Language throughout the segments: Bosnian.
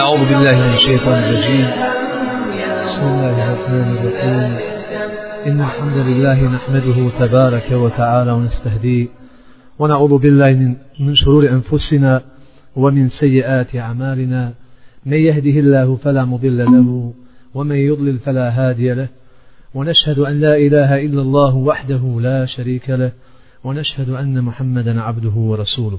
أعوذ بالله من الشيطان الرجيم. بسم الله الرحمن الرحيم. إن الحمد لله نحمده تبارك وتعالى ونستهديه ونعوذ بالله من, من شرور أنفسنا ومن سيئات أعمالنا. من يهده الله فلا مضل له ومن يضلل فلا هادي له. ونشهد أن لا إله إلا الله وحده لا شريك له. ونشهد أن محمدا عبده ورسوله.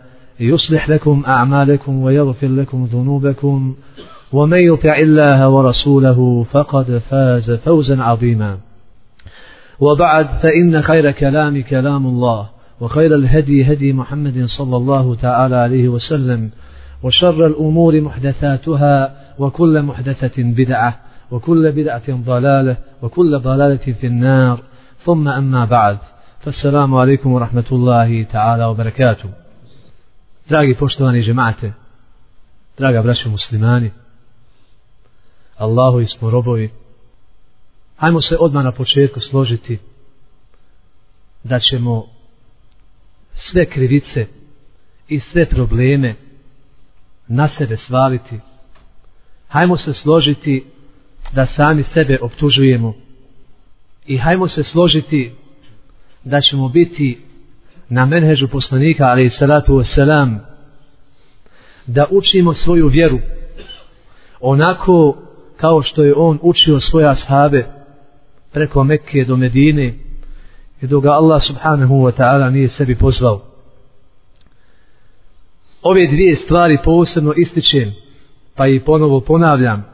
يصلح لكم أعمالكم ويغفر لكم ذنوبكم ومن يطع الله ورسوله فقد فاز فوزا عظيما. وبعد فإن خير كلام كلام الله وخير الهدي هدي محمد صلى الله تعالى عليه وسلم وشر الأمور محدثاتها وكل محدثة بدعة وكل بدعة ضلالة وكل ضلالة في النار. ثم أما بعد فالسلام عليكم ورحمة الله تعالى وبركاته. Dragi poštovani žemate, draga braćo muslimani, Allahu smo robovi, hajmo se odmah na početku složiti da ćemo sve krivice i sve probleme na sebe svaliti. Hajmo se složiti da sami sebe optužujemo i hajmo se složiti da ćemo biti na menhežu poslanika ali salatu wasalam da učimo svoju vjeru. Onako kao što je on učio svoje ashabe preko Mekke do Medine i do ga Allah subhanahu wa ta'ala nije sebi pozvao. Ove dvije stvari posebno ističem pa i ponovo ponavljam.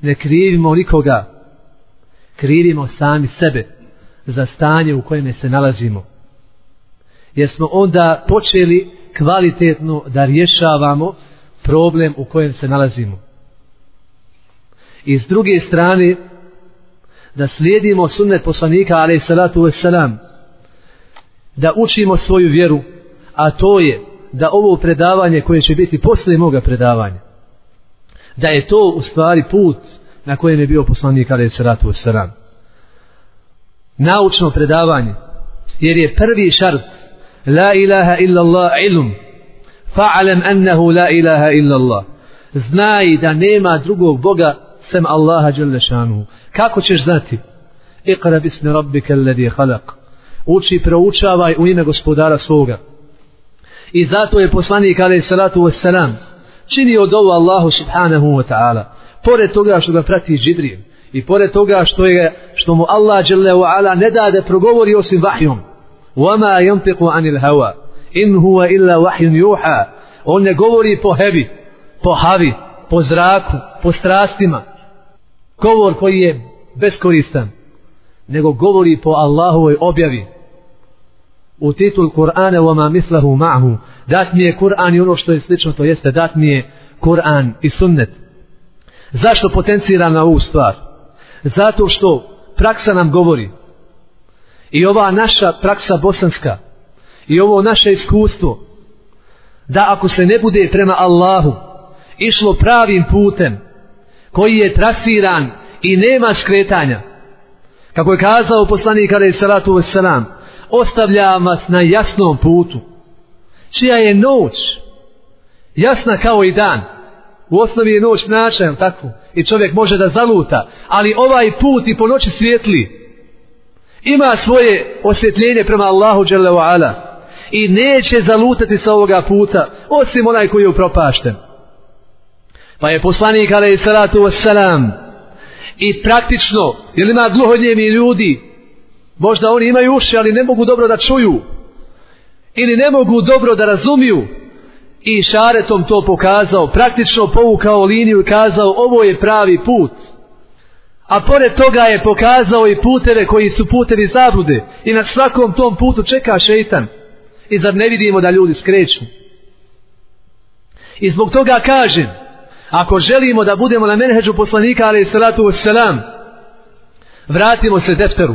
Ne krivimo nikoga krivimo sami sebe za stanje u kojem se nalazimo. Jer smo onda počeli kvalitetno da rješavamo problem u kojem se nalazimo. I s druge strane, da slijedimo sunnet poslanika, ali salatu wasalam, da učimo svoju vjeru, a to je da ovo predavanje koje će biti posle moga predavanja, da je to u stvari put na kojem je bio poslanik, ali salatu wasalam naučno predavanje jer je prvi šart la ilaha illa Allah ilum fa'alam annahu la ilaha illa Allah znaj da nema drugog Boga sem Allaha jalla šanu kako ćeš znati? Iqra bismi rabbika alladhi khalaq. Uči proučavaj u ime gospodara svoga. I zato je poslanik alaih salatu wassalam činio dovu Allahu subhanahu wa ta'ala. Pored toga što ga prati Džibril I pored toga što je što mu Allah dželle ve ala ne da da progovori osim vahjom. Wama yantiqu anil hawa in huwa illa wahyun yuha. On ne govori po hebi, po havi, po zraku, po strastima. Govor koji je beskoristan, nego govori po Allahovoj objavi. U titul Kur'ana wa ma mislahu ma'hu. Dat mi je Kur'an i ono što je slično, to jeste dat mi je Kur'an i sunnet. Zašto potenciram na ovu stvar? Zato što praksa nam govori. I ova naša praksa bosanska i ovo naše iskustvo da ako se ne bude prema Allahu išlo pravim putem koji je trasiran i nema skretanja. Kako je kazao poslanik alaih salatu wassalam ostavljam vas na jasnom putu. Čija je noć jasna kao i dan u osnovi je noć mračan, tako i čovjek može da zaluta, ali ovaj put i po noći svijetli ima svoje osvjetljenje prema Allahu Đelevala. i neće zalutati sa ovoga puta osim onaj koji je upropašten. Pa je poslanik alaih salatu wassalam i praktično, jer ima gluhodnjemi ljudi, možda oni imaju uši, ali ne mogu dobro da čuju ili ne mogu dobro da razumiju, i šaretom to pokazao, praktično povukao liniju i kazao ovo je pravi put. A pored toga je pokazao i puteve koji su putevi zablude i na svakom tom putu čeka šeitan. I zar ne vidimo da ljudi skreću? I zbog toga kažem, ako želimo da budemo na menheđu poslanika, ali salatu wassalam, vratimo se defteru.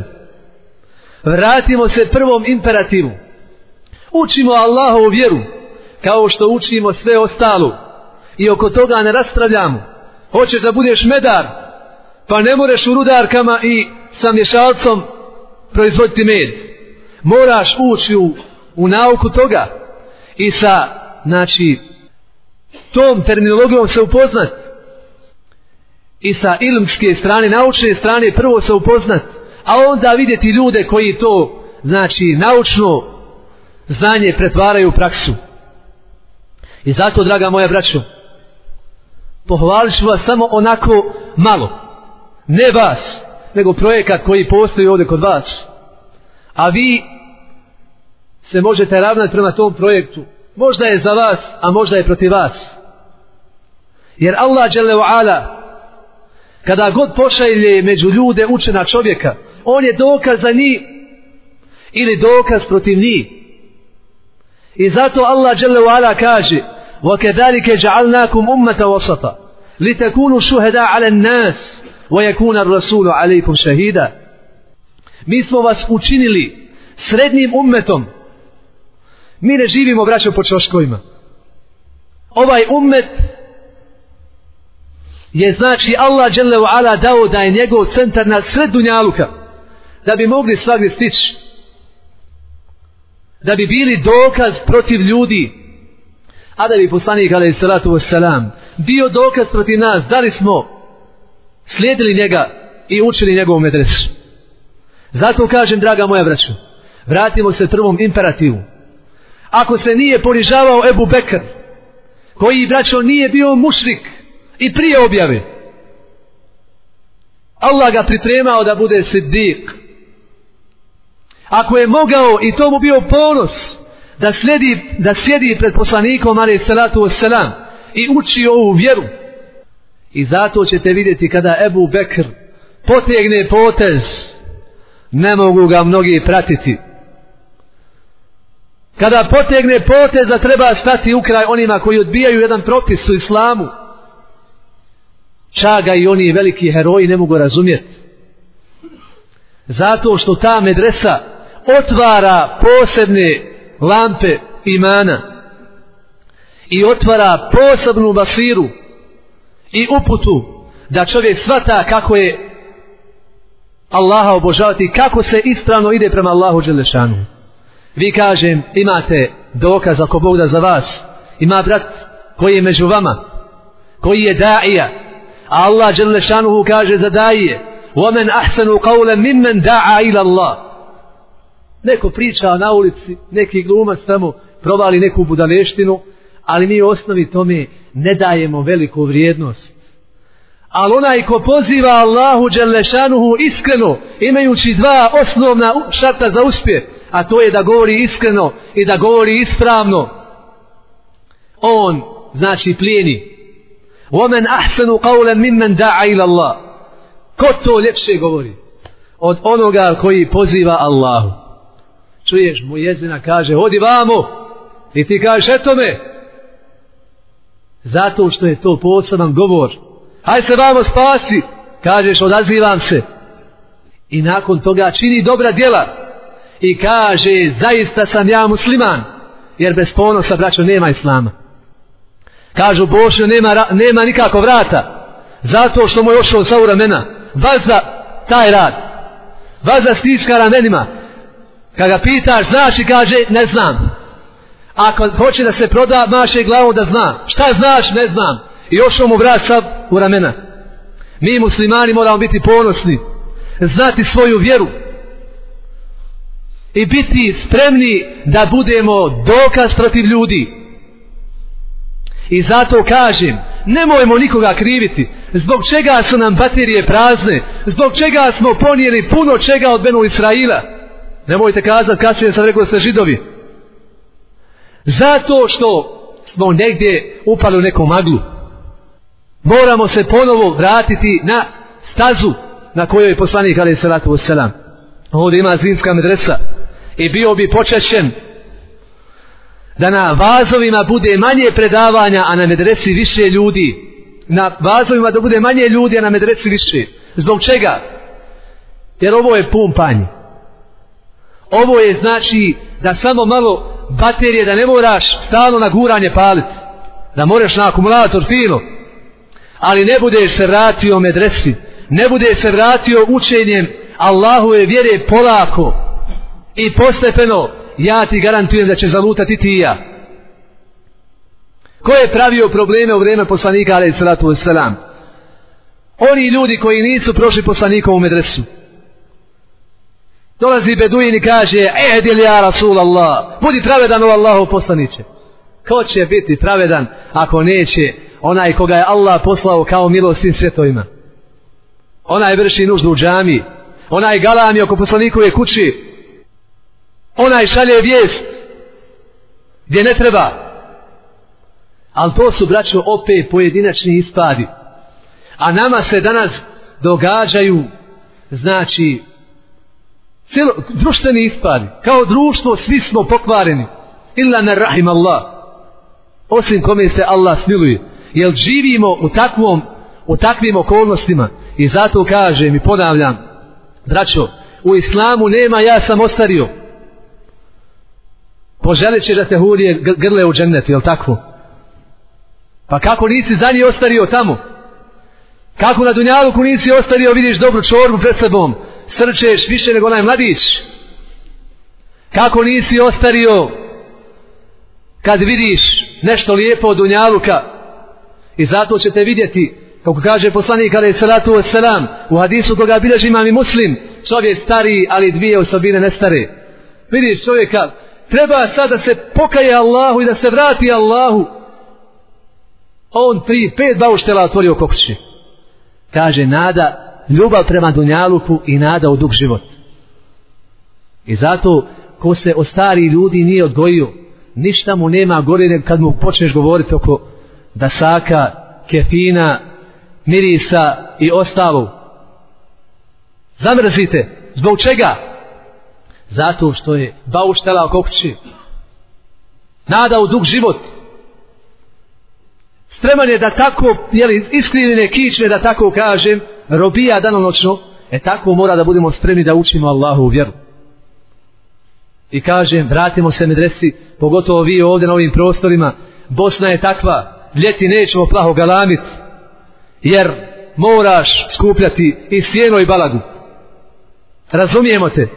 Vratimo se prvom imperativu. Učimo Allahovu vjeru, kao što učimo sve ostalo. I oko toga ne rastravljamo. Hoćeš da budeš medar, pa ne moreš u rudarkama i sa mješalcom proizvoditi med. Moraš ući u, u nauku toga i sa, znači, tom terminologijom se upoznat i sa ilmske strane, naučne strane prvo se upoznat, a onda vidjeti ljude koji to, znači, naučno znanje pretvaraju u praksu. I zato, draga moja braćo, pohvalit ću vas samo onako malo. Ne vas, nego projekat koji postoji ovdje kod vas. A vi se možete ravnati prema tom projektu. Možda je za vas, a možda je protiv vas. Jer Allah dželle ala kada god pošalje među ljude učena čovjeka, on je dokaz za njih ili dokaz protiv njih. I zato Allah dželle ve kaže: "Wa kadhalika ja'alnakum ummatan wasata, li takunu shuhada 'ala an-nas wa yakuna ar-rasul 'alaykum shahida." Mi smo vas učinili srednjim ummetom. Mi ne živimo braćo po čoškovima. Ovaj ummet je znači Allah dželle ve dao da je njegov centar na sred dunjaluka da bi mogli svagdje stići da bi bili dokaz protiv ljudi. A da bi poslanik alaih salatu wassalam bio dokaz protiv nas da li smo slijedili njega i učili njegovu medresu? Zato kažem draga moja braćo vratimo se prvom imperativu. Ako se nije ponižavao Ebu Bekr koji braćo nije bio mušrik i prije objave Allah ga pripremao da bude siddiq ako je mogao i to mu bio ponos da sledi, da sjedi pred poslanikom ali salatu wassalam i uči ovu vjeru. I zato ćete vidjeti kada Ebu Bekr potegne potez ne mogu ga mnogi pratiti. Kada potegne potez da treba stati u kraj onima koji odbijaju jedan propis u islamu čaga i oni veliki heroji ne mogu razumjeti. Zato što ta medresa otvara posebne lampe imana i otvara posebnu basiru i uputu da čovjek svata kako je Allaha obožavati kako se ispravno ide prema Allahu Đelešanu vi kažem imate dokaz ako Bog da za vas ima brat koji je među vama koji je daija a Allah Đelešanu kaže za daije ومن أحسن قولا ممن دعا إلى الله Neko priča na ulici, neki glumac tamo provali neku budaleštinu, ali mi u osnovi tome ne dajemo veliku vrijednost. Ali onaj ko poziva Allahu Đelešanuhu iskreno, imajući dva osnovna šarta za uspjeh, a to je da govori iskreno i da govori ispravno, on znači plijeni. وَمَنْ أَحْسَنُ قَوْلًا مِمَّنْ دَعَ إِلَى اللَّهِ Ko to ljepše govori? Od onoga koji poziva Allahu čuješ mu jezina kaže hodi vamo! I ti kažeš eto me! Zato što je to poseban govor. Hajde se vamo spasi! Kažeš odazivam se. I nakon toga čini dobra djela. I kaže zaista sam ja musliman. Jer bez ponosa braćo nema islama. Kažu Bošnjo nema, nema nikako vrata. Zato što mu je ošao sa u ramena. Vaza taj rad. Vaza stiska ramenima. Kada pitaš, znaš i kaže, ne znam. Ako hoće da se proda, maše glavu da zna. Šta znaš, ne znam. I još mu vrat sav u ramena. Mi muslimani moramo biti ponosni. Znati svoju vjeru. I biti spremni da budemo dokaz protiv ljudi. I zato kažem, nemojmo nikoga kriviti. Zbog čega su nam baterije prazne? Zbog čega smo ponijeli puno čega od Benu Israila? Nemojte kazati kasnije sam rekao da ste židovi. Zato što smo negdje upali u neku maglu. Moramo se ponovo vratiti na stazu na kojoj je poslanik ali salatu wasalam. Ovdje ima zimska medresa i bio bi počešćen da na vazovima bude manje predavanja, a na medresi više ljudi. Na vazovima da bude manje ljudi, a na medresi više. Zbog čega? Jer ovo je pumpanje. Ovo je znači da samo malo baterije, da ne moraš stalno na guranje paliti. Da moraš na akumulator fino. Ali ne budeš se vratio medresi. Ne budeš se vratio učenjem Allahove vjere polako i postepeno ja ti garantujem da će zalutati ti i ja. Ko je pravio probleme u vrijeme poslanika alaih salatu wasalam? Oni ljudi koji nisu prošli poslanikovu medresu. Dolazi Beduin i kaže, ehdil ja Rasul Allah, budi pravedan u Allahu poslaniće. Ko će biti pravedan ako neće onaj koga je Allah poslao kao milost svim svjetovima? Onaj vrši nuždu u džami, onaj galami oko poslanikove kući, onaj šalje vijest gdje ne treba. Ali to su, braćo, opet pojedinačni ispadi. A nama se danas događaju, znači, cijelo, društveni ispadi. Kao društvo svi smo pokvareni. Illa ne rahim Allah. Osim kome se Allah smiluje. Jer živimo u takvom, u takvim okolnostima. I zato kažem i ponavljam, braćo, u islamu nema ja sam ostario. Poželit će da te hurije grle u džennet, jel tako? Pa kako nisi za njih ostario tamo? Kako na Dunjaluku nisi ostario, vidiš dobru čorbu pred sebom, srčeš više nego onaj mladić? Kako nisi ostario kad vidiš nešto lijepo od Dunjaluka? I zato ćete vidjeti, kako kaže poslanik ali salatu wasalam, u hadisu koga bilježi imam i muslim, čovjek stari, ali dvije osobine ne stare. Vidiš čovjeka, treba sad da se pokaje Allahu i da se vrati Allahu. On tri, pet bauštela otvorio kokući. Kaže, nada, ljubav prema Dunjaluku i nada u dug život. I zato, ko se o stari ljudi nije odgojio, ništa mu nema gore kad mu počneš govoriti oko dasaka, kefina, mirisa i ostalo. Zamrzite. Zbog čega? Zato što je bauštela oko kući. Nada u dug život. Spreman je da tako, jeli, iskrivine kičme, da tako kažem, robija danonoćno, e tako mora da budemo spremni da učimo Allahu u vjeru. I kažem, vratimo se medresi, pogotovo vi ovdje na ovim prostorima, Bosna je takva, ljeti nećemo plaho galamit, jer moraš skupljati i sjeno i balagu. Razumijemo te?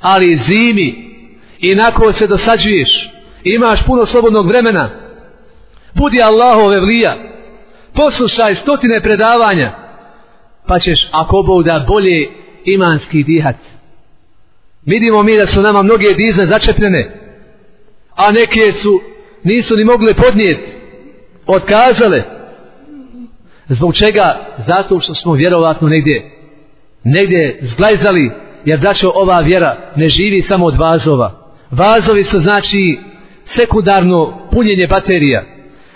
ali zimi inako se dosađuješ imaš puno slobodnog vremena budi Allahove vlija poslušaj stotine predavanja pa ćeš ako Bog da bolje imanski dihat. Vidimo mi da su nama mnoge dizne začepljene a neke su nisu ni mogle podnijeti otkazale. Zbog čega? Zato što smo vjerovatno negdje negdje zglajzali jer braćo ova vjera ne živi samo od vazova. Vazovi su znači sekundarno punjenje baterija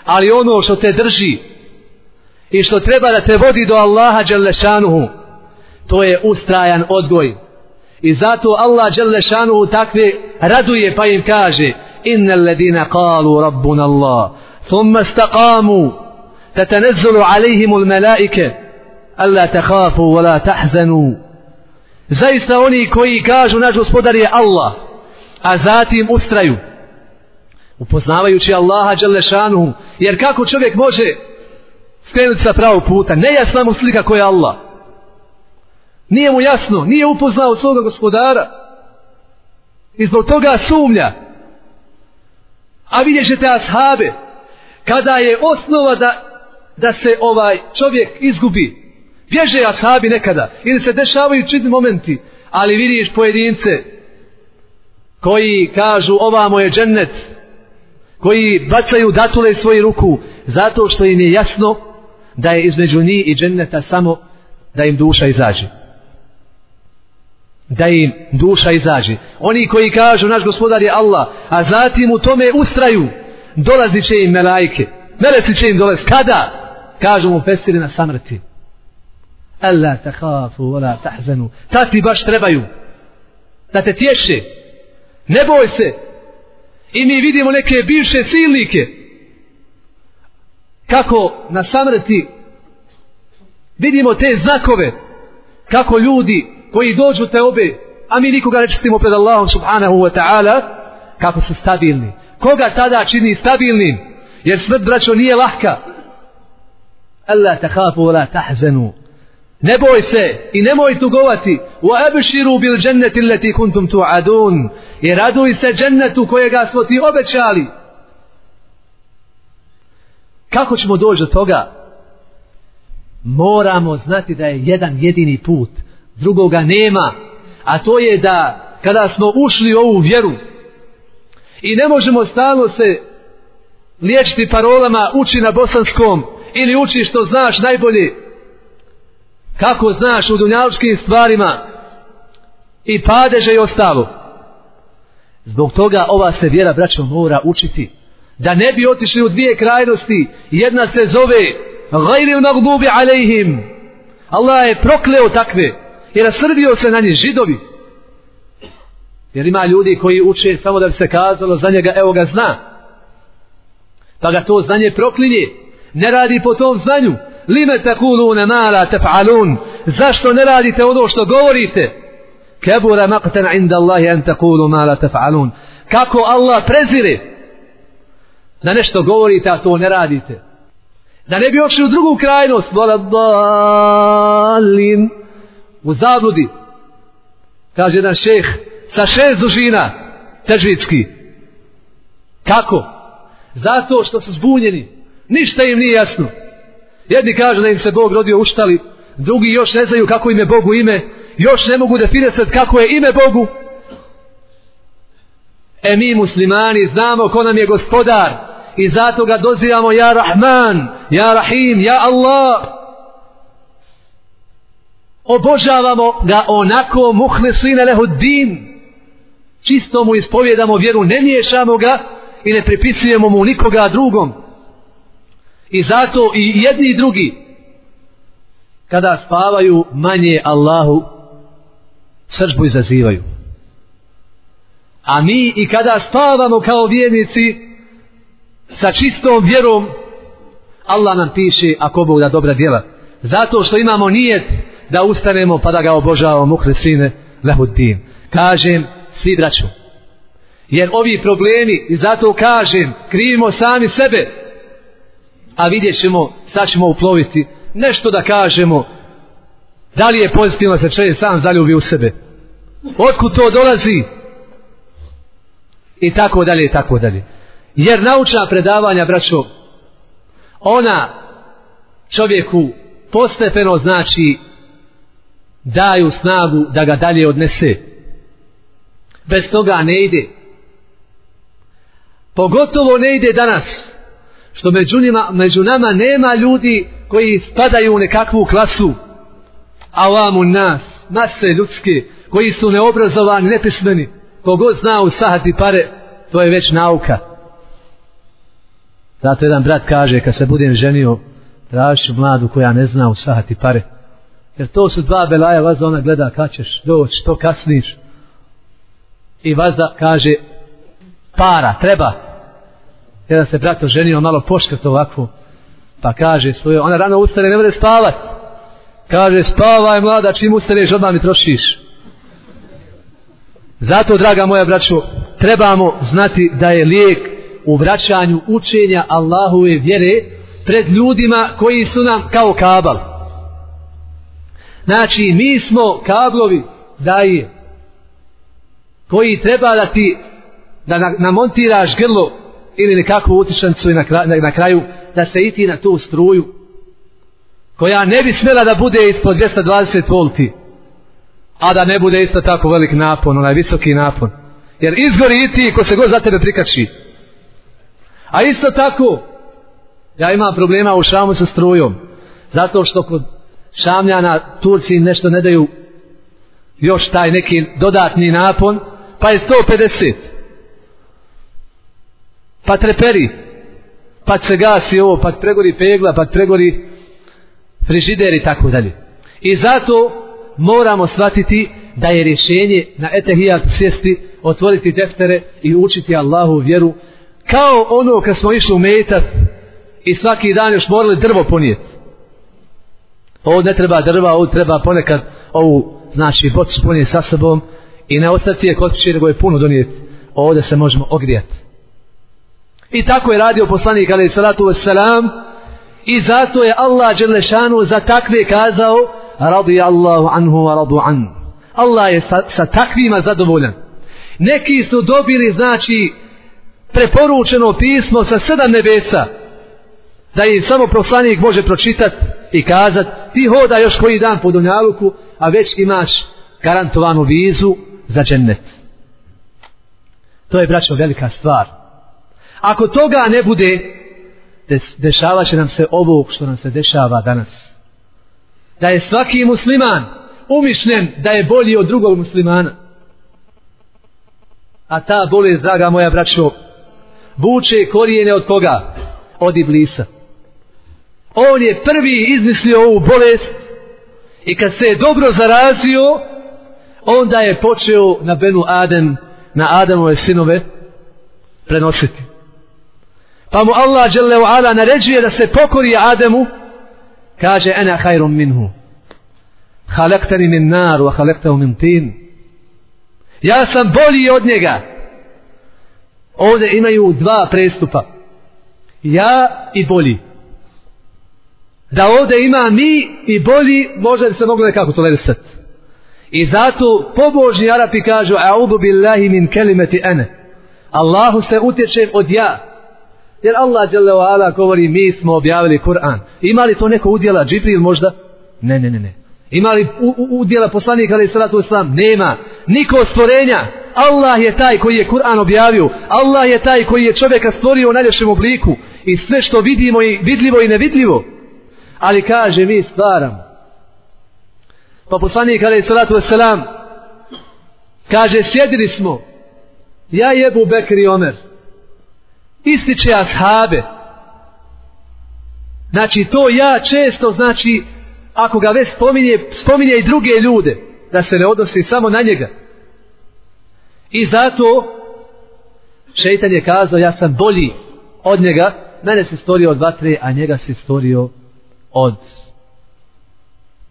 ali ono što te drži i što treba da te vodi do Allaha Đelešanuhu. to je ustrajan odgoj i zato Allah Đelešanuhu takve raduje pa im kaže inna ledina kalu rabbuna Allah thumma staqamu tatanezzalu alejhimu l-melaike alla takhafu wala tahzanu Zaista oni koji kažu naš gospodar je Allah, a zatim ustraju, upoznavajući Allaha Đelešanuhu jer kako čovjek može skrenuti sa pravog puta, nejasna mu slika koja je Allah. Nije mu jasno, nije upoznao svoga gospodara. I zbog toga sumlja. A vidjet ćete ashabe, kada je osnova da, da se ovaj čovjek izgubi, Bježe ashabi nekada. Ili se dešavaju čudni momenti. Ali vidiš pojedince koji kažu ovamo je džennet. Koji bacaju datule svoju ruku. Zato što im je jasno da je između njih i dženneta samo da im duša izađe. Da im duša izađe. Oni koji kažu naš gospodar je Allah. A zatim u tome ustraju. Dolazi će im melajke. Meleci će im dolaz. Kada? Kažu mu pesiri na samrti. Alla tahafu, wala tahzanu. Ta ti baš trebaju. Da te tješe. Ne boj se. I mi vidimo neke bivše silnike. Kako na samrti vidimo te znakove. Kako ljudi koji dođu te obe, a mi nikoga ne čestimo pred Allahom subhanahu wa ta'ala, kako su stabilni. Koga tada čini stabilnim? Jer smrt, braćo, nije lahka. Allah tahafu wa la tahzanu. Ne boj se i nemoj tugovati. Wa abširu bil jannati leti kuntum tu'adun. I raduj se džennetu kojega smo ti obećali. Kako ćemo doći do toga? Moramo znati da je jedan jedini put. Drugoga nema. A to je da kada smo ušli u ovu vjeru i ne možemo stalno se liječiti parolama uči na bosanskom ili uči što znaš najbolje kako znaš u dunjalučkim stvarima i padeže i ostalo zbog toga ova se vjera braćo mora učiti da ne bi otišli u dvije krajnosti. Jedna se zove gajri u nagdubi alejhim. Allah je prokleo takve. I rasrdio se na njih židovi. Jer ima ljudi koji uče samo da bi se kazalo za njega evo ga zna. Pa ga to znanje proklinje. Ne radi po tom znanju. Lime takulune mala tef'alun. Zašto ne radite ono što govorite? Kebura maqtan inda Allahi an takulu mala tef'alun. Kako Allah prezire? Da nešto govorite a to ne radite. Da ne bi ošli u drugu krajnost vola balin u zabludi. Kaže jedan šeh sa šest dužina težvitski kako? Zato što su zbunjeni. Ništa im nije jasno. Jedni kažu da im se Bog rodio uštali drugi još ne znaju kako im je Bogu ime još ne mogu definisati kako je ime Bogu. E mi muslimani znamo ko nam je gospodar i zato ga dozivamo ja Rahman ja Rahim, ja Allah. Obožavamo ga onako muhlisine lehuddin. čisto mu ispovjedamo vjeru ne miješamo ga i ne pripisujemo mu nikoga drugom. I zato i jedni i drugi kada spavaju manje Allahu srđbu izazivaju. A mi i kada spavamo kao vjernici sa čistom vjerom Allah nam piše ako Bog da dobra djela. Zato što imamo nijet da ustanemo pa da ga obožavamo muhlisine lehuddin kažem svi braću jer ovi problemi i zato kažem krivimo sami sebe a vidjet ćemo sad ćemo uploviti nešto da kažemo da li je pozitivno se čovjek sam zaljubi u sebe. Otkud to dolazi? I tako dalje i tako dalje jer naučna predavanja braćo ona čovjeku postepeno znači daju snagu da ga dalje odnese. Bez toga ne ide. Pogotovo ne ide danas što među, njima, među nama nema ljudi koji spadaju u nekakvu klasu. A avamu nas mase ljudske koji su neobrazovani, nepismeni. Kogod zna usahati pare to je već nauka zato jedan brat kaže kad se budem ženio tražiću mladu koja ne zna usahati pare. Jer to su dva belaja vazda ona gleda kad ćeš doći, što kasniš. I vazda kaže para, treba. Jedan se brat oženio malo poškrt ovako pa kaže svoje, ona rano ustane ne bude spavat. Kaže spavaj mlada čim ustaneš odmah mi trošiš. Zato draga moja braćo trebamo znati da je lijek u vraćanju učenja Allahove vjere pred ljudima koji su nam kao kabal. Znači mi smo kablovi daje koji treba da ti da namontiraš grlo ili nekakvu utičancu i na, kraju, na, kraju da se iti na tu struju koja ne bi smjela da bude ispod 220 volti a da ne bude isto tako velik napon onaj visoki napon. Jer izgori iti ko se god za tebe prikači a isto tako ja imam problema u šamu sa strujom zato što kod šamljana Turci nešto ne daju još taj neki dodatni napon pa je 150 pa treperi pa se gasi ovo pa pregori pegla pa pregori frižider i tako dalje. I zato moramo shvatiti da je rješenje na etehijat sjesti otvoriti deftere i učiti Allahu vjeru kao ono kad smo išli u metat i svaki dan još morali drvo ponijeti ovo ne treba drva ovo treba ponekad ovu znači bocu ponijeti sa sobom i ne ostati je kod kuće nego je puno donijeti ovdje se možemo ogrijati i tako je radio poslanik ali salatu wassalam i zato je Allah Đelešanu za takve kazao radi Allahu anhu wa radu an. Allah je sa, sa takvima zadovoljan. Neki su dobili znači preporučeno pismo sa sedam nebesa da im samo poslanik može pročitat i kazat ti hoda još koji dan po Dunjaluku a već imaš garantovanu vizu za džennet. To je braćo velika stvar. Ako toga ne bude dešava će nam se ovo što nam se dešava danas. Da je svaki musliman umišljen da je bolji od drugog muslimana. A ta bolest draga moja braćo vuče korijene od koga? Od iblisa. On je prvi izmislio ovu bolest i kad se je dobro zarazio onda je počeo na Benu Adem na Adamove sinove prenositi. Pa mu Allah dželle ala naređuje da se pokori Ademu kaže ana khairum minhu. Khalaqtani min nar wa khalaqtahu min tin. Ja sam bolji od njega ovdje imaju dva prestupa. Ja i bolji. Da ovdje ima mi i bolji možda bi se moglo nekako tolerisati i zato pobožni Arapi kažu a'udhu billahi min kelimeti ene Allahu se utječe od ja. Jer Allah dželle ala govori mi smo objavili Kur'an. Ima li to neko udjela? Džibril možda? Ne ne ne ne. Ima li udjela poslanika ali salatu islam? nema. Niko stvorenja. Allah je taj koji je Kur'an objavio. Allah je taj koji je čovjeka stvorio u najljepšem obliku. I sve što vidimo i vidljivo i nevidljivo. Ali kaže mi stvaram pa poslanik ali salatu wasalam kaže sjedili smo. Ja jebu Bekri i Omer. Ističe ashabe. Znači to ja često znači ako ga već spominje spominje i druge ljude da se ne odnosi samo na njega i zato šeitan je kazao ja sam bolji od njega mene se stvorio od vatre a njega se stvorio od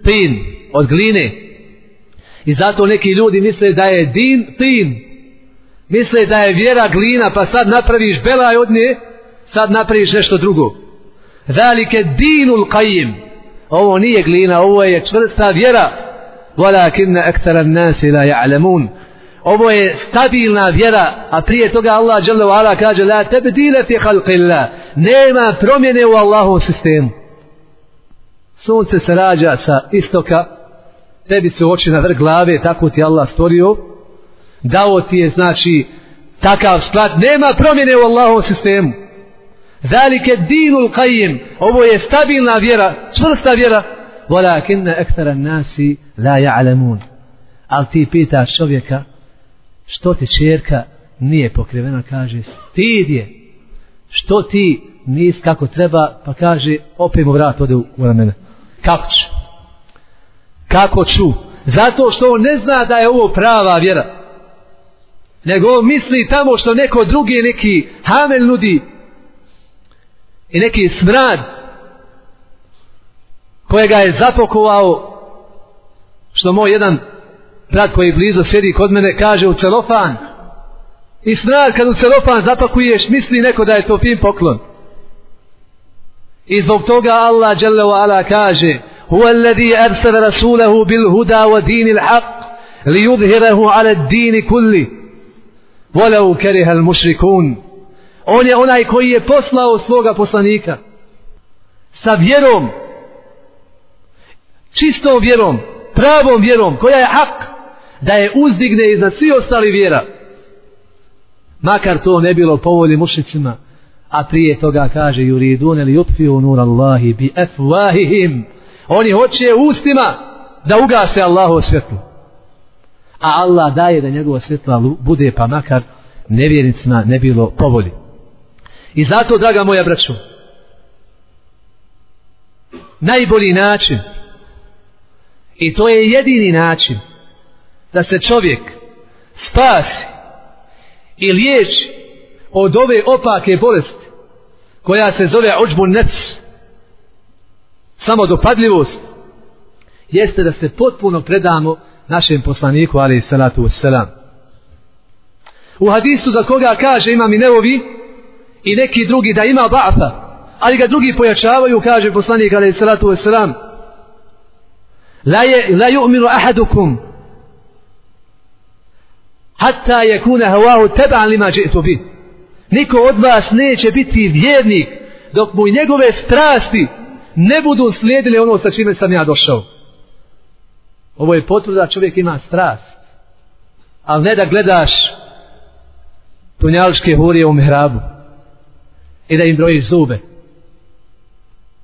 tin, od gline. I zato neki ljudi misle da je din tin. misle da je vjera glina pa sad napraviš belaj od nje sad napraviš nešto drugo. Zalike dinul qajim ovo nije glina ovo je čvrsta vjera. Walakinna aktara nasi la ja'lamun ovo je stabilna vjera a prije toga Allah dželle ala kaže la tabdila fi khalqillah. Nema promjene u Allahovom sistemu. Sunce se rađa sa istoka tebi se oči na vrh glave tako ti Allah stvorio. Dao ti je znači takav sklad. Nema promjene u Allahovom sistemu. Zalike dinul qajim ovo je stabilna vjera čvrsta vjera. Walakinna ekstara nasi la ja'lamun ali ti pitaš čovjeka što ti čerka nije pokrivena kaže stid je. Što ti nis kako treba pa kaže opet mu vrat ode u ramena kako ću kako ću? Zato što on ne zna da je ovo prava vjera. Nego misli tamo što neko drugi neki hamel nudi i neki smrad kojega je zapokovao što moj jedan brat koji blizu sjedi kod mene kaže u celofan i smrad kad u celofan zapakuješ misli neko da je to fin poklon i zbog toga Allah jalla wa ala kaže huwa alladhi arsala rasulahu bil huda wa dinil haq li yudhhirahu ala ad-din kulli kariha al mushrikun On je onaj koji je poslao svoga poslanika. Sa vjerom. Čistom vjerom. Pravom vjerom. Koja je hak. Da je uzdigne iznad svi ostali vjera. Makar to ne bilo povolje mušicima. A prije toga kaže yuridun li yutfiu nur Allahi bi afwahihim. Oni hoće ustima da ugase Allahovo svjetlo. a Allah daje da njegovo svjetlo bude pa makar nevjernicima ne bilo povolje. I zato, draga moja braćo, najbolji način i to je jedini način da se čovjek spasi i liječi od ove opake bolesti koja se zove ođbu nec samo dopadljivost jeste da se potpuno predamo našem poslaniku ali salatu wassalam. U hadisu za koga kaže imam i neovi i neki drugi da ima ba'fa ali ga drugi pojačavaju kaže poslanik ali salatu wassalam la, je, la yu'minu ahadukum hatta yakuna hawahu tab'an lima ji'tu bi. Niko od vas neće biti vjernik dok mu njegove strasti ne budu slijedile ono sa čime sam ja došao. Ovo je potvrda čovjek ima strast ali ne da gledaš tunjaličke hurije u mihrabu i da im brojiš zube.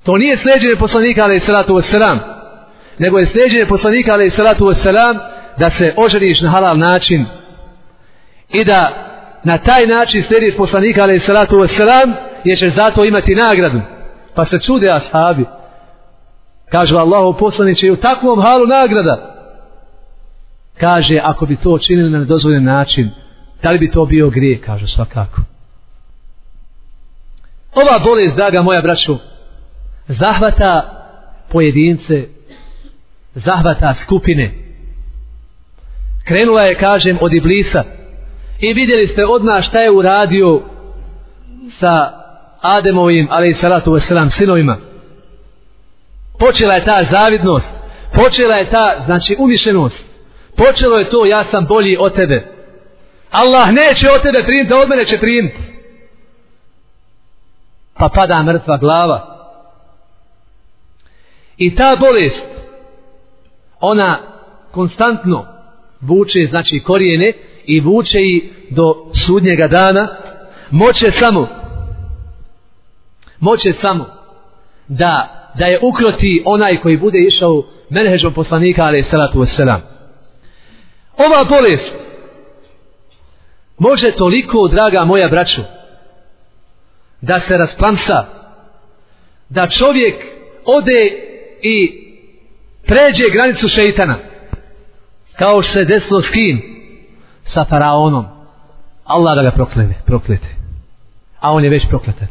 To nije sljeđenje poslanika ali salatu wasalam nego je sljeđenje poslanika ali salatu wasalam da se oženiš na halal način i da na taj način slijediš poslanika alaih salatu wasalam jer ćeš zato imati nagradu. Pa se čude ashabi. Kažu Allahu poslaniće u takvom halu nagrada. Kaže ako bi to činili na nedozvoljen način da li bi to bio grije kažu svakako. Ova bolest draga moja braću zahvata pojedince zahvata skupine. Krenula je kažem od iblisa i vidjeli ste odmah šta je uradio sa Ademovim ali i salatu wasalam sinovima. Počela je ta zavidnost počela je ta znači umišljenost. Počelo je to ja sam bolji od tebe. Allah neće od tebe primiti od mene će primiti pa pada mrtva glava. I ta bolest ona konstantno vuče znači korijene i vuče i do sudnjega dana moće samo moće samo da da je ukroti onaj koji bude išao menhežom poslanika ali salatu wasalam ova bolest može toliko draga moja braću da se rasplamsa da čovjek ode i pređe granicu šeitana kao što se desilo s kim? Sa faraonom. Allah da ga proklene, proklete. A on je već prokletan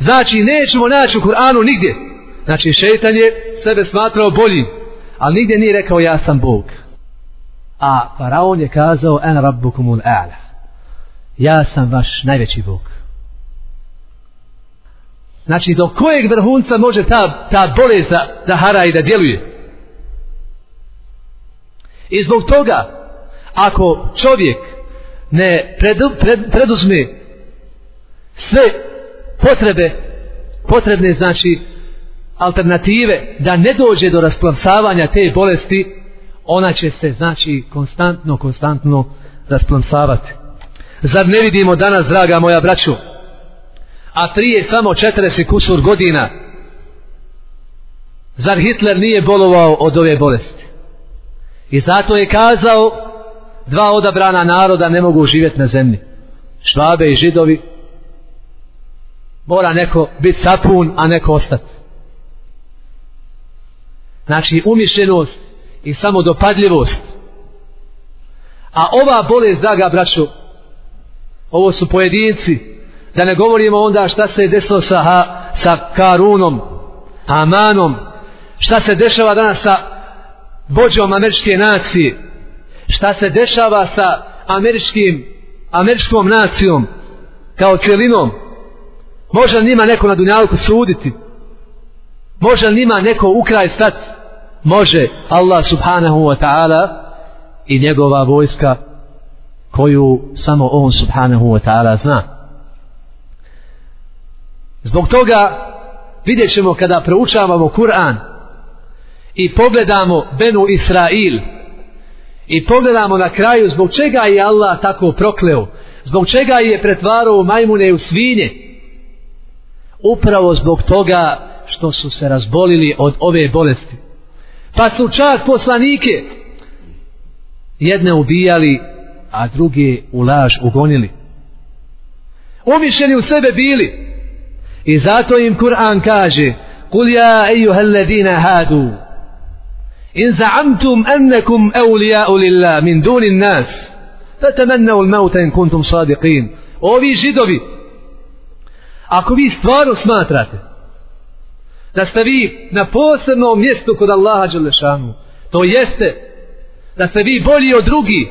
znači nećemo naći u Kur'anu nigdje. Znači šeitan je sebe smatrao boljim ali nigdje nije rekao ja sam Bog. A faraon je kazao en rabbukumul a'la. Ja sam vaš najveći Bog. Znači do kojeg vrhunca može ta, ta bolest da, da hara i da djeluje? I zbog toga ako čovjek ne predu, pred, preduzme sve potrebe potrebne znači alternative da ne dođe do rasplamsavanja te bolesti ona će se znači konstantno konstantno rasplamsavati. Zar ne vidimo danas draga moja braćo a prije samo 40 kusur godina zar Hitler nije bolovao od ove bolesti? I zato je kazao dva odabrana naroda ne mogu živjeti na zemlji. Švabe i židovi. Mora neko biti sapun, a neko ostati. Znači umišljenost i samodopadljivost. A ova bolest, draga braćo, ovo su pojedinci, da ne govorimo onda šta se je desilo sa, ha, sa Karunom, Amanom, šta se dešava danas sa vođom američke nacije, šta se dešava sa američkim, američkom nacijom, kao cjelinom, Može li njima neko na dunjalku suditi? Može li njima neko u kraj stati? Može Allah subhanahu wa ta'ala i njegova vojska koju samo on subhanahu wa ta'ala zna. Zbog toga vidjet ćemo kada proučavamo Kur'an i pogledamo Benu Israil i pogledamo na kraju zbog čega je Allah tako prokleo, zbog čega je pretvarao majmune u svinje, upravo zbog toga što su se razbolili od ove bolesti. Pa su čak poslanike jedne ubijali, a druge u laž ugonili. Umišljeni u sebe bili. I zato im Kur'an kaže Kul ja ejuhel ladina hadu In za'amtum ennekum evlija'u lillah min dunin nas Fetemenne ul meuta in kuntum sadiqin. Ovi židovi, ako vi stvarno smatrate da ste vi na posebnom mjestu kod Allaha Đelešanu, to jeste da ste vi bolji od drugi,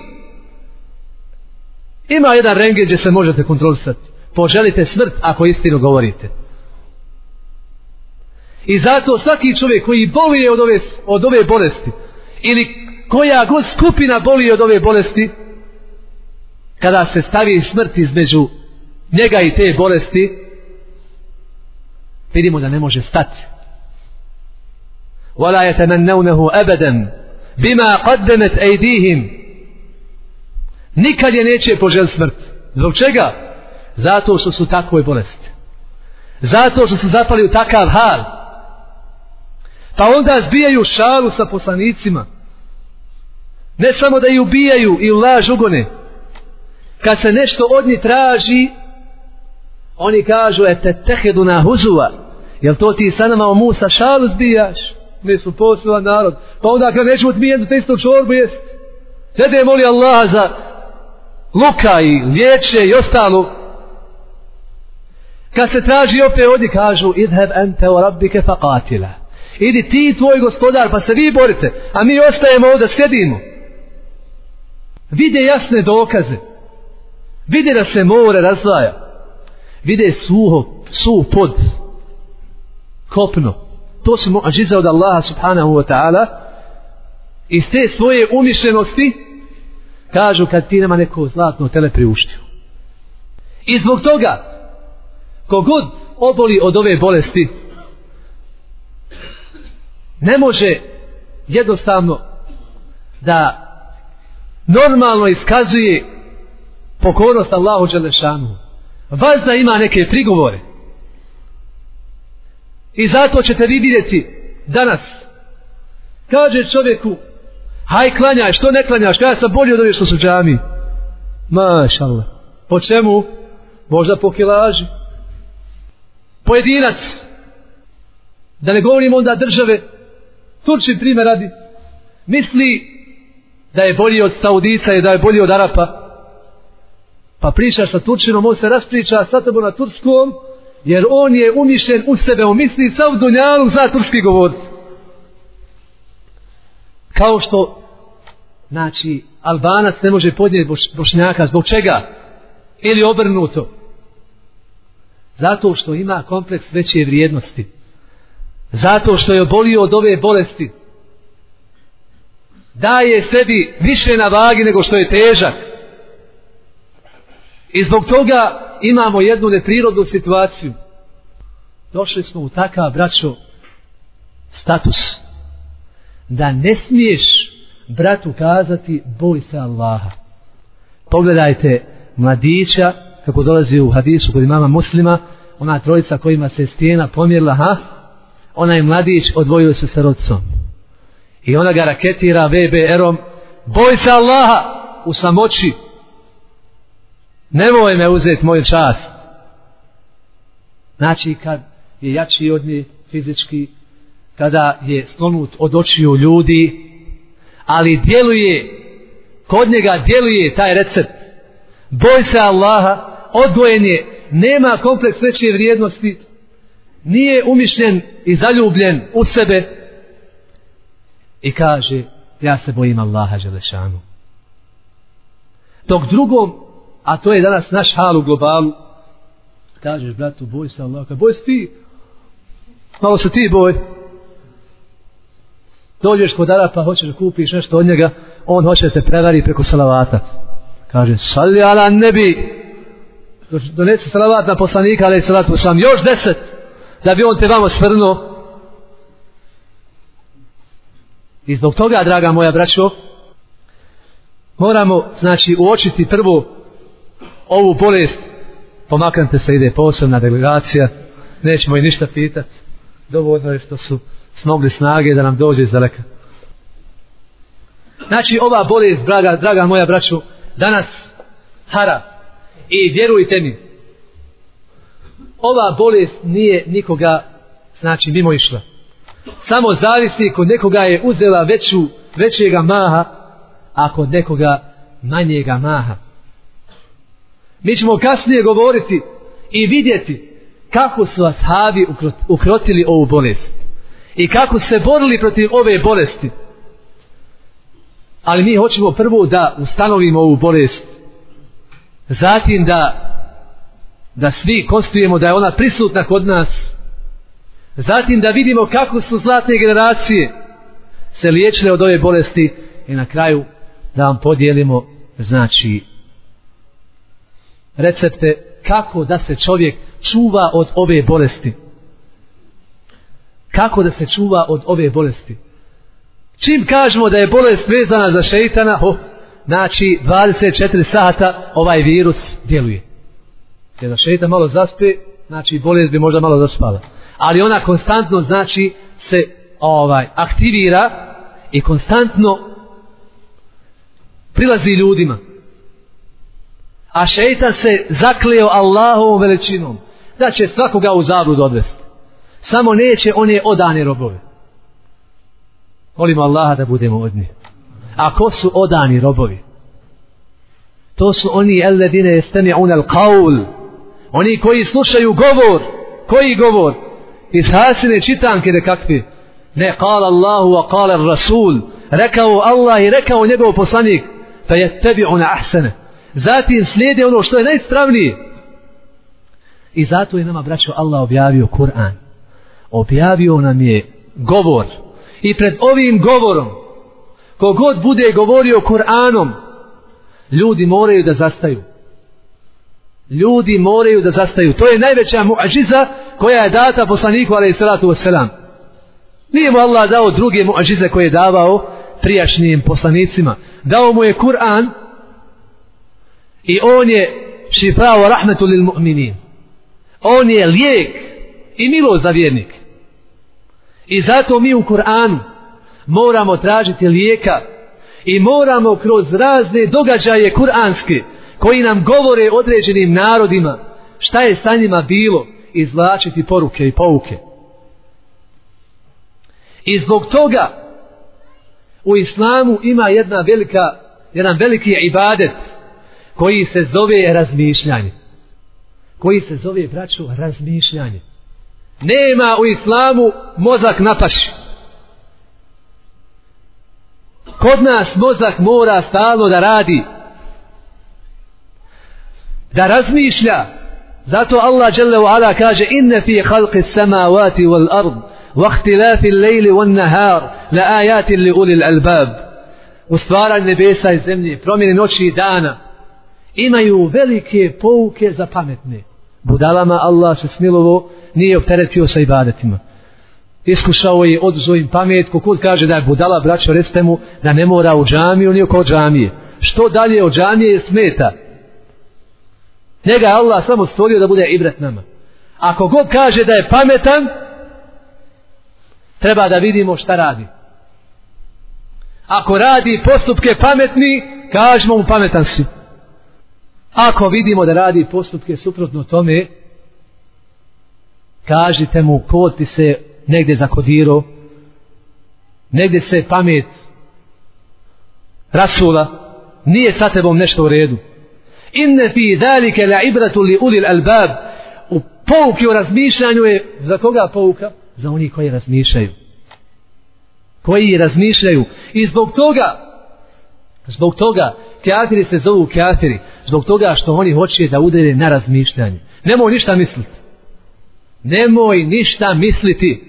ima jedan rengen gdje se možete kontrolisati. Poželite smrt ako istinu govorite. I zato svaki čovjek koji boluje od ove, od ove bolesti, ili koja god skupina boli od ove bolesti, kada se stavi smrt između njega i te bolesti, vidimo da ne može stati. ولا يتمنونه أبدا بما قدمت أيديهم nikad je neće požel smrt. Zbog čega? Zato što su takvoj bolesti. Zato što su zapali u takav hal. Pa onda zbijaju šalu sa poslanicima. Ne samo da ju ubijaju i u laž ugone. Kad se nešto od njih traži, oni kažu, ete tehedu na huzuva. Jel to ti sa nama o Musa šalu zbijaš? Mi su poseban narod. Pa onda kad nećemo ti mi jednu te istu čorbu jest. Jede moli Allah za luka i liječe i ostalo. Kad se traži opet od njih kažu, idheb ente o rabbike fa qatila. Idi ti tvoj gospodar pa se vi borite, a mi ostajemo ovdje sjedimo. Vide jasne dokaze. Vide da se more razvaja. Vide suho, suh pod kopno. To su muadžize od Allaha subhanahu wa ta'ala. Iz te svoje umišljenosti kažu kad ti nema neko zlatno tele priuštio. I zbog toga kogod oboli od ove bolesti ne može jednostavno da normalno iskazuje pokornost Allahu Đelešanu. Vazda ima neke prigovore. I zato ćete vi vidjeti danas. Kaže čovjeku, haj klanjaj, što ne klanjaš, ja sam bolji od ovih što su džami. Mašallah. Po čemu? Možda po kilaži. Pojedinac. Da ne govorim onda države. Turčin primjer radi. Misli da je bolji od Saudica i da je bolji od Arapa. Pa pričaš sa Turčinom, on se raspriča sa tebom na Turskom, jer on je umišljen u sebe, on misli sa u Dunjalu za turski govor. Kao što, znači, Albanac ne može podnijeti Bošnjaka, zbog čega? Ili obrnuto. Zato što ima kompleks veće vrijednosti. Zato što je obolio od ove bolesti daje sebi više na vagi nego što je težak. I zbog toga imamo jednu neprirodnu situaciju. Došli smo u takav, braćo, status. Da ne smiješ bratu kazati boj se Allaha. Pogledajte mladića kako dolazi u hadisu kod imama muslima, ona trojica kojima se stijena pomjerila, ha? Onaj mladić odvojio se sa rodcom i ona ga raketira VBR-om boj se Allaha u samoći. Nemoj me uzeti moj čas znači kad je jači od nje fizički kada je slonut od očiju ljudi ali djeluje kod njega djeluje taj recept. Boj se Allaha odvojen je nema kompleks veće vrijednosti nije umišljen i zaljubljen u sebe i kaže ja se bojim Allaha Želešanu. Dok drugom, a to je danas naš hal u globalu, kažeš bratu boj se Allaha, boj se ti, malo se ti boj. Dođeš kod Arapa, hoćeš da kupiš nešto od njega, on hoće da te prevari preko salavata. Kaže, sali ala nebi, donesi salavat na poslanika, ali salatu sam, još deset, da bi on te vamo svrnuo, I zbog toga, draga moja braćo, moramo, znači, uočiti prvo ovu bolest, pa pomaknite se, ide posebna delegacija, nećemo i ništa pitati, dovoljno je što su smogli snage da nam dođe iz daleka. Znači, ova bolest, draga, draga moja braćo, danas hara. I vjerujte mi, ova bolest nije nikoga, znači, mimo išla samo zavisi kod nekoga je uzela veću, većega maha, a kod nekoga manjega maha. Mi ćemo kasnije govoriti i vidjeti kako su ashabi ukrotili ovu bolest. I kako se borili protiv ove bolesti. Ali mi hoćemo prvo da ustanovimo ovu bolest. Zatim da da svi konstujemo da je ona prisutna kod nas. Zatim da vidimo kako su zlatne generacije se liječile od ove bolesti i na kraju da vam podijelimo znači recepte kako da se čovjek čuva od ove bolesti. Kako da se čuva od ove bolesti. Čim kažemo da je bolest vezana za šeitana, oh, znači 24 sata ovaj virus djeluje. Jer da šeitan malo zaspe, znači bolest bi možda malo zaspala. Ali ona konstantno znači se ovaj aktivira i konstantno prilazi ljudima. A šeitan se zakleo Allahovom veličinom da će svakoga u zablud odvesti. Samo neće one odane robove. Molimo Allaha da budemo od njih. A ko su odani robovi? To su oni alladine yastami'un al-qawl. Oni koji slušaju govor. Koji govor? Iz hasine čitanke nekakvi. Ne kala Allahu wa kala Rasul. Rekao Allah i rekao njegov poslanik. Fa yattabi'una ahsana. Zatim slijede ono što je najstravnije. I zato je nama, braćo, Allah objavio Kur'an. Objavio nam je govor. I pred ovim govorom, kogod bude govorio Kur'anom, ljudi moraju da zastaju. Ljudi moraju da zastaju. To je najveća muadžiza koja je data poslaniku, alaih salatu wasalam. Nije mu Allah dao druge muadžize koje je davao prijašnjim poslanicima. Dao mu je Kur'an i on je šifrao rahmetu lil mu'minin. On je lijek i milo za vjernik. I zato mi u Kur'anu moramo tražiti lijeka i moramo kroz razne događaje kuranske koji nam govore određenim narodima šta je sa njima bilo izvlačiti poruke i pouke. I zbog toga u islamu ima jedna velika, jedan veliki ibadet koji se zove razmišljanje. Koji se zove, braću, razmišljanje. Nema u islamu mozak na paši. Kod nas mozak mora stalno da radi. Da razmišlja. Zato Allah dželle ve ala kaže inne fi khalqi samawati wal ard wa ikhtilafi al-layli wan nahar la ayatin li ulil albab. U stvaranju nebesa i zemlje, promjene noći i dana imaju velike pouke za pametne. Budalama Allah se smilovo nije opteretio sa ibadetima. Iskušao je od im pamet, kod kaže da je budala, braćo, recite mu da ne mora u džamiju, ni oko džamije. Što dalje od džamije je smeta. Njega je Allah samo stvorio da bude ibret nama. Ako god kaže da je pametan, treba da vidimo šta radi. Ako radi postupke pametni, kažemo mu pametan si. Ako vidimo da radi postupke suprotno tome, kažite mu ko ti se negdje zakodirao, negdje se pamet rasula, nije sa tebom nešto u redu. Inne fi dalike la ibratu li ulil albab, u pouki o razmišljanju je, za koga pouka? Za oni koji razmišljaju. Koji razmišljaju. I zbog toga, zbog toga, kafiri se zovu kafiri, zbog toga što oni hoće da udere na razmišljanje. Nemoj ništa misliti. Nemoj ništa misliti.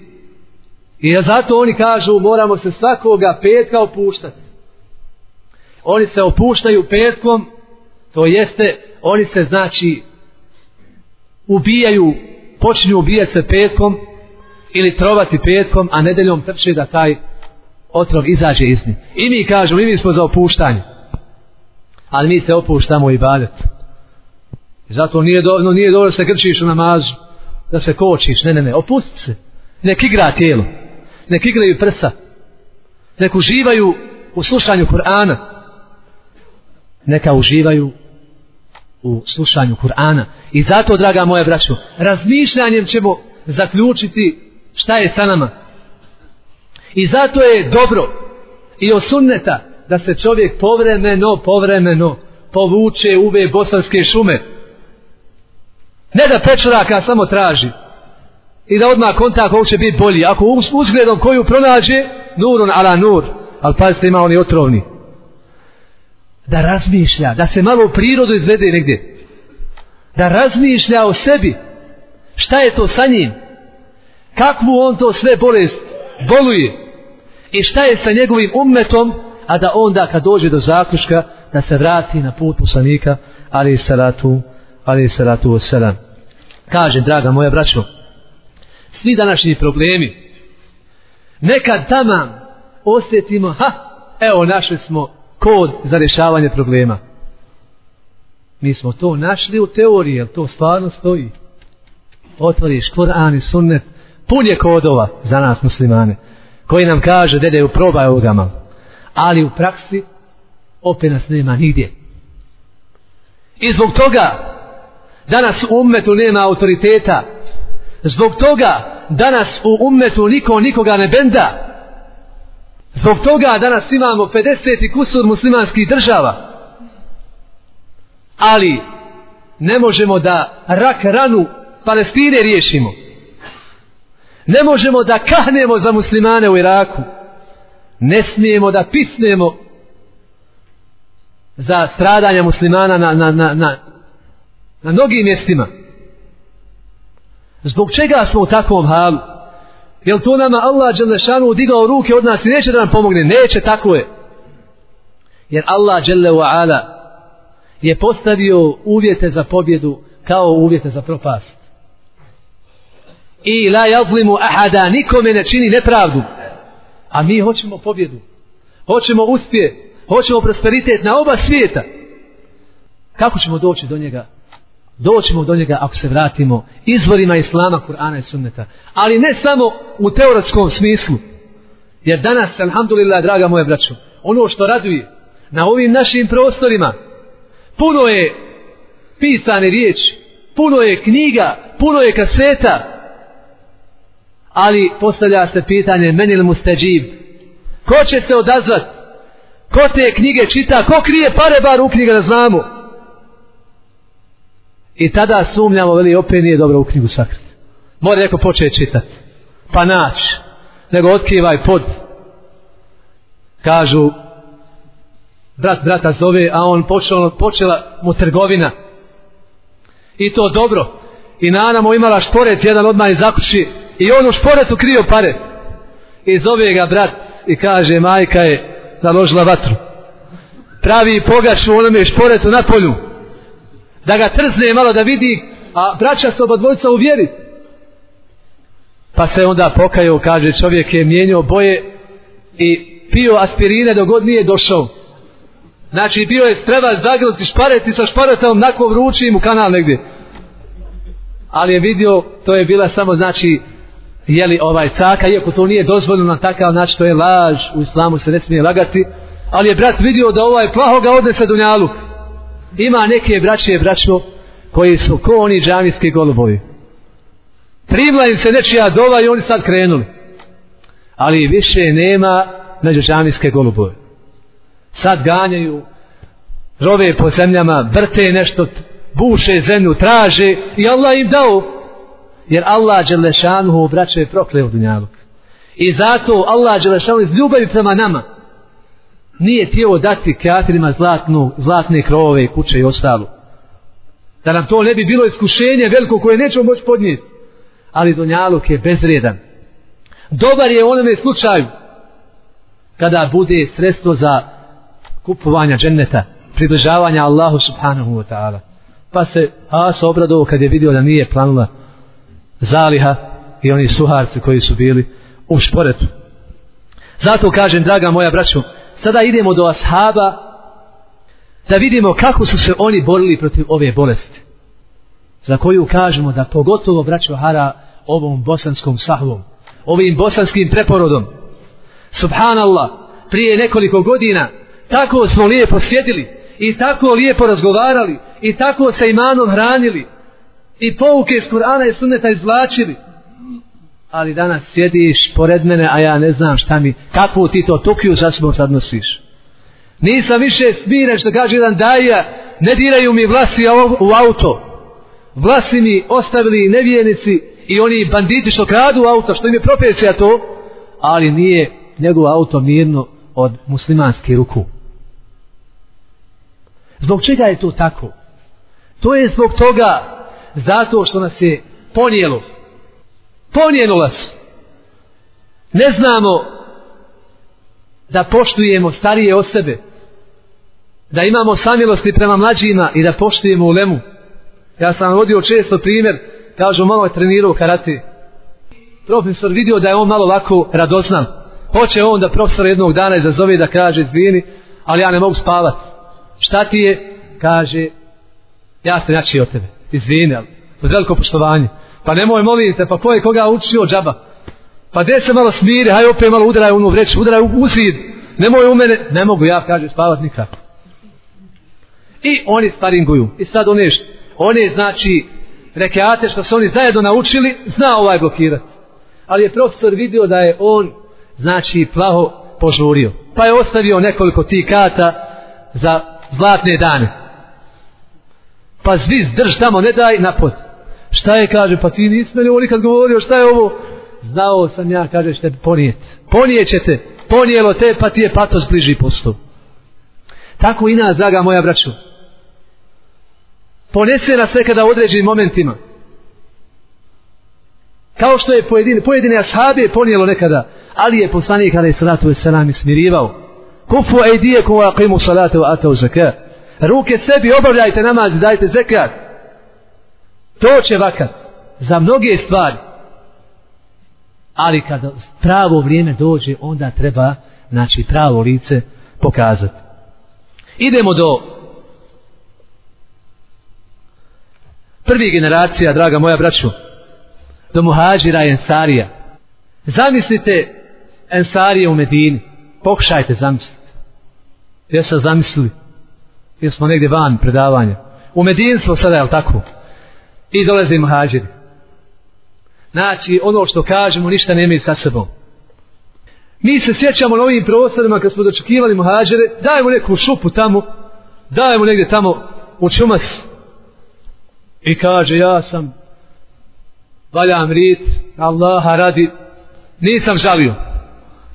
I zato oni kažu moramo se svakoga petka opuštati. Oni se opuštaju petkom, to jeste, oni se znači ubijaju, počinju ubijati se petkom ili trovati petkom, a nedeljom trče da taj otrov izađe iz njih. I mi kažemo, i mi smo za opuštanje. Ali mi se opuštamo i badet. Zato nije dobro, nije dobro da se grčiš u namazu, da se kočiš, ne, ne, ne, opusti se. Nek igra tijelo nek igraju prsa, nek uživaju u slušanju Kur'ana, neka uživaju u slušanju Kur'ana. I zato, draga moja braćo, razmišljanjem ćemo zaključiti šta je sa nama. I zato je dobro i osunneta da se čovjek povremeno, povremeno povuče u ove bosanske šume. Ne da pečuraka samo traži. I da odmah kontakt ovog će biti bolji. Ako uzgledom koju pronađe, nurun ala nur. Ali pazite ima oni otrovni. Da razmišlja, da se malo u prirodu izvede negdje. Da razmišlja o sebi. Šta je to sa njim? Kakvu on to sve bolest boluje? I šta je sa njegovim ummetom? A da onda kad dođe do zaključka da se vrati na put poslanika ali salatu ali salatu wasalam. Kažem, draga moja braćo, svi današnji problemi, nekad tamo osjetimo, ha, evo našli smo kod za rješavanje problema. Mi smo to našli u teoriji, jer to stvarno stoji. Otvoriš Kur'an i sunnet, pun je kodova za nas muslimane, koji nam kaže, dede, uprobaj ovoga malo. Ali u praksi, opet nas nema nigdje. I zbog toga, danas u ummetu nema autoriteta, Zbog toga danas u ummetu niko nikoga ne benda. Zbog toga danas imamo 50 i kusur muslimanskih država. Ali ne možemo da rak ranu Palestine riješimo. Ne možemo da kahnemo za muslimane u Iraku. Ne smijemo da pisnemo za stradanja muslimana na, na, na, na, na mnogim mjestima. Zbog čega smo u takvom halu? Jel to nama Allah Đelešanu digao ruke od nas i neće da nam pomogne? Neće, tako je. Jer Allah Đele ala je postavio uvjete za pobjedu kao uvjete za propast. I la jazlimu ahada nikome ne čini nepravdu. A mi hoćemo pobjedu. Hoćemo uspje. Hoćemo prosperitet na oba svijeta. Kako ćemo doći do njega? Doćemo do njega ako se vratimo izvorima Islama, Kur'ana i Sunneta. Ali ne samo u teoretskom smislu. Jer danas, alhamdulillah, draga moje braćo, ono što raduje na ovim našim prostorima, puno je pisane riječi, puno je knjiga, puno je kaseta, ali postavlja se pitanje, menil li mu? Ko će se odazvat? Ko te knjige čita? Ko krije pare bar u knjiga da znamo? I tada sumnjamo, veli, opet nije dobro u knjigu sakriti. Mora neko početi čitati. Pa naći. Nego otkrivaj pod. Kažu, brat brata zove, a on počela, počela mu trgovina. I to dobro. I Nana mu imala šporet, jedan odmah iz zakući. I on u šporetu krio pare. I zove ga brat i kaže, majka je založila vatru. Pravi pogaču u onome šporetu na polju da ga trzne malo da vidi, a braća se oba dvojica uvjeriti. Pa se onda pokajao, kaže čovjek je mijenio boje i pio aspirine dok god nije došao. Znači bio je streva zagrliti špareti sa šparetom nakon vrući mu kanal negdje. Ali je vidio, to je bila samo znači jeli ovaj caka, iako to nije dozvoljeno na takav način, to je laž, u islamu se ne smije lagati, ali je brat vidio da ovaj plaho ga odnese do njaluk ima neke braće braćo koji su ko oni džamijski golubovi? Primla im se nečija dova i oni sad krenuli. Ali više nema među džamijske golubove. Sad ganjaju rove po zemljama vrte nešto buše zemlju traže i Allah im dao. Jer Allah Đelešanuhu braće je prokleo dunjaluk i zato Allah Đelešanu iz ljubavi prema nama nije tijelo dati kafirima zlatnu, zlatne krovove, kuće i ostalo. Da nam to ne bi bilo iskušenje veliko koje nećemo moći podnijeti. Ali Dunjaluk je bezredan. Dobar je onome slučaju kada bude sredstvo za kupovanja dženneta, približavanja Allahu subhanahu wa ta'ala. Pa se Asa obradovo kad je vidio da nije planula zaliha i oni suharci koji su bili u šporetu. Zato kažem, draga moja braćo, sada idemo do ashaba da vidimo kako su se oni borili protiv ove bolesti. Za koju kažemo da pogotovo braćo Hara ovom bosanskom sahvom ovim bosanskim preporodom. Subhanallah prije nekoliko godina tako smo lijepo sjedili i tako lijepo razgovarali i tako sa imanom hranili i pouke iz Kur'ana i sunneta izvlačili ali danas sjediš pored mene, a ja ne znam šta mi, kakvu ti to tukiju za sobom sad nosiš. Nisam više smiren što kaže jedan daja, ne diraju mi vlasi u auto. Vlasi mi ostavili nevijenici i oni banditi što kradu auto, što im je profesija to, ali nije njegov auto mirno od muslimanske ruku. Zbog čega je to tako? To je zbog toga zato što nas je ponijelo. Ponijelo nas. Ne znamo da poštujemo starije osobe. Da imamo samilosti prema mlađima i da poštujemo ulemu. Ja sam vodio često primjer, kažu malo je trenirao karate. Profesor vidio da je on malo lako radoznan. Hoće on da profesor jednog dana izazove da kaže izvini, ali ja ne mogu spavat. Šta ti je? Kaže, ja sam jači od tebe. Izvini, ali uz veliko poštovanje. Pa nemoj molim te, pa poje je koga učio džaba? Pa gdje se malo smiri, haj opet malo udaraj u vreću, udaraj u zid. Nemoj u mene, ne mogu ja, kaže, spavat nikako. I oni sparinguju. I sad one, one znači, rekeate što su oni zajedno naučili, zna ovaj blokirati. Ali je profesor vidio da je on, znači, plaho požurio. Pa je ostavio nekoliko tih kata za zlatne dane. Pa zviz, drž tamo, ne daj napod. Šta je, kaže, pa ti nisi meni ovo nikad govorio, šta je ovo? Znao sam ja, kaže, šta ponijet. Ponijećete, ponijelo te, pa ti je patos bliži postu. Tako i nas, draga moja braćo. Ponese nas sve kada u određenim momentima. Kao što je pojedine, pojedine ashabe ponijelo nekada, ali je poslanik, ali je salatu wasalam, smirivao. Kufu ejdijekum wa aqimu salatu wa atau zakat. Ruke sebi obavljajte namaz dajte zekat. To će vakat. Za mnoge stvari. Ali kad pravo vrijeme dođe, onda treba znači pravo lice pokazati. Idemo do prvi generacija, draga moja braćo, do muhađira i ensarija. Zamislite ensarije u Medini. Pokušajte zamisliti. Jesu se zamislili? Jer smo negdje van predavanja. U Medini smo sada, jel tako? I dolaze muhađiri. Znači, ono što kažemo, ništa nema sa sebom. Mi se sjećamo na ovim prostorima kad smo dočekivali muhađere, dajemo neku šupu tamo, dajemo negdje tamo u čumas. I kaže, ja sam valjam rit, Allaha radi, nisam žalio.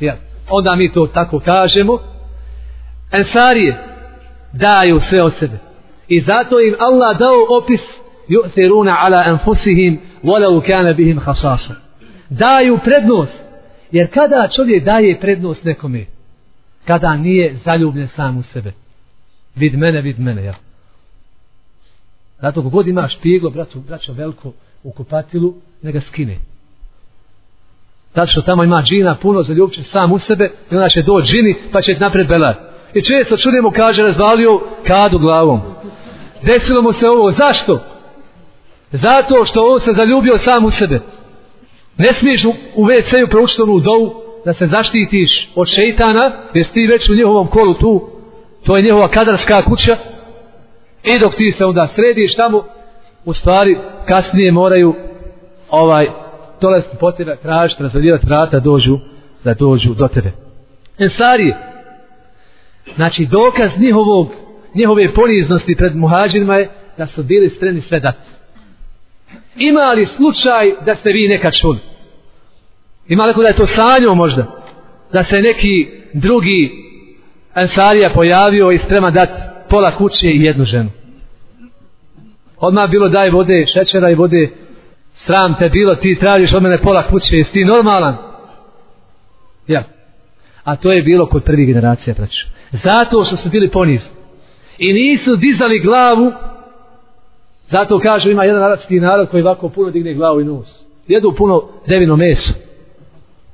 Ja. Onda mi to tako kažemo. Ensarije daju sve od sebe. I zato im Allah dao opis yu'thiruna ala anfusihim walau kana bihim khasasa. Daju prednost. Jer kada čovjek daje prednost nekome, kada nije zaljubljen sam u sebe. Vid mene, vid mene, ja. Zato kogod ima špiglo, braćo, braćo veliko, u kupatilu, ne ga skine. Zato što tamo ima džina puno za ljubče sam u sebe i onda će doći džini pa će napred belar. I često čudimo kaže razvalio kadu glavom. Desilo mu se ovo. Zašto? Zato što on se zaljubio sam u sebe. Ne smiješ u WC-u proučiti onu dovu da se zaštitiš od šeitana jer ti već u njihovom kolu tu. To je njihova kadarska kuća. I dok ti se onda središ tamo u stvari kasnije moraju ovaj dolaziti po tebe, tražiti, razvaljivati vrata, dođu, da dođu do tebe. Ensari, znači dokaz njihovog, njihove poniznosti pred muhađirima je da su bili spremni sve dati. Ima li slučaj da ste vi nekad čuli? Ima li da je to sanjao možda? Da se neki drugi ensarija pojavio i sprema dati pola kuće i jednu ženu. Odmah bilo daj vode, šećera i vode sram te bilo, ti tražiš od mene pola kuće, jesi ti normalan? Ja. A to je bilo kod prvih generacija, braću. Zato što su bili ponizni. I nisu dizali glavu, zato kažu ima jedan arapski narod koji ovako puno digne glavu i nos. Jedu puno devino meso.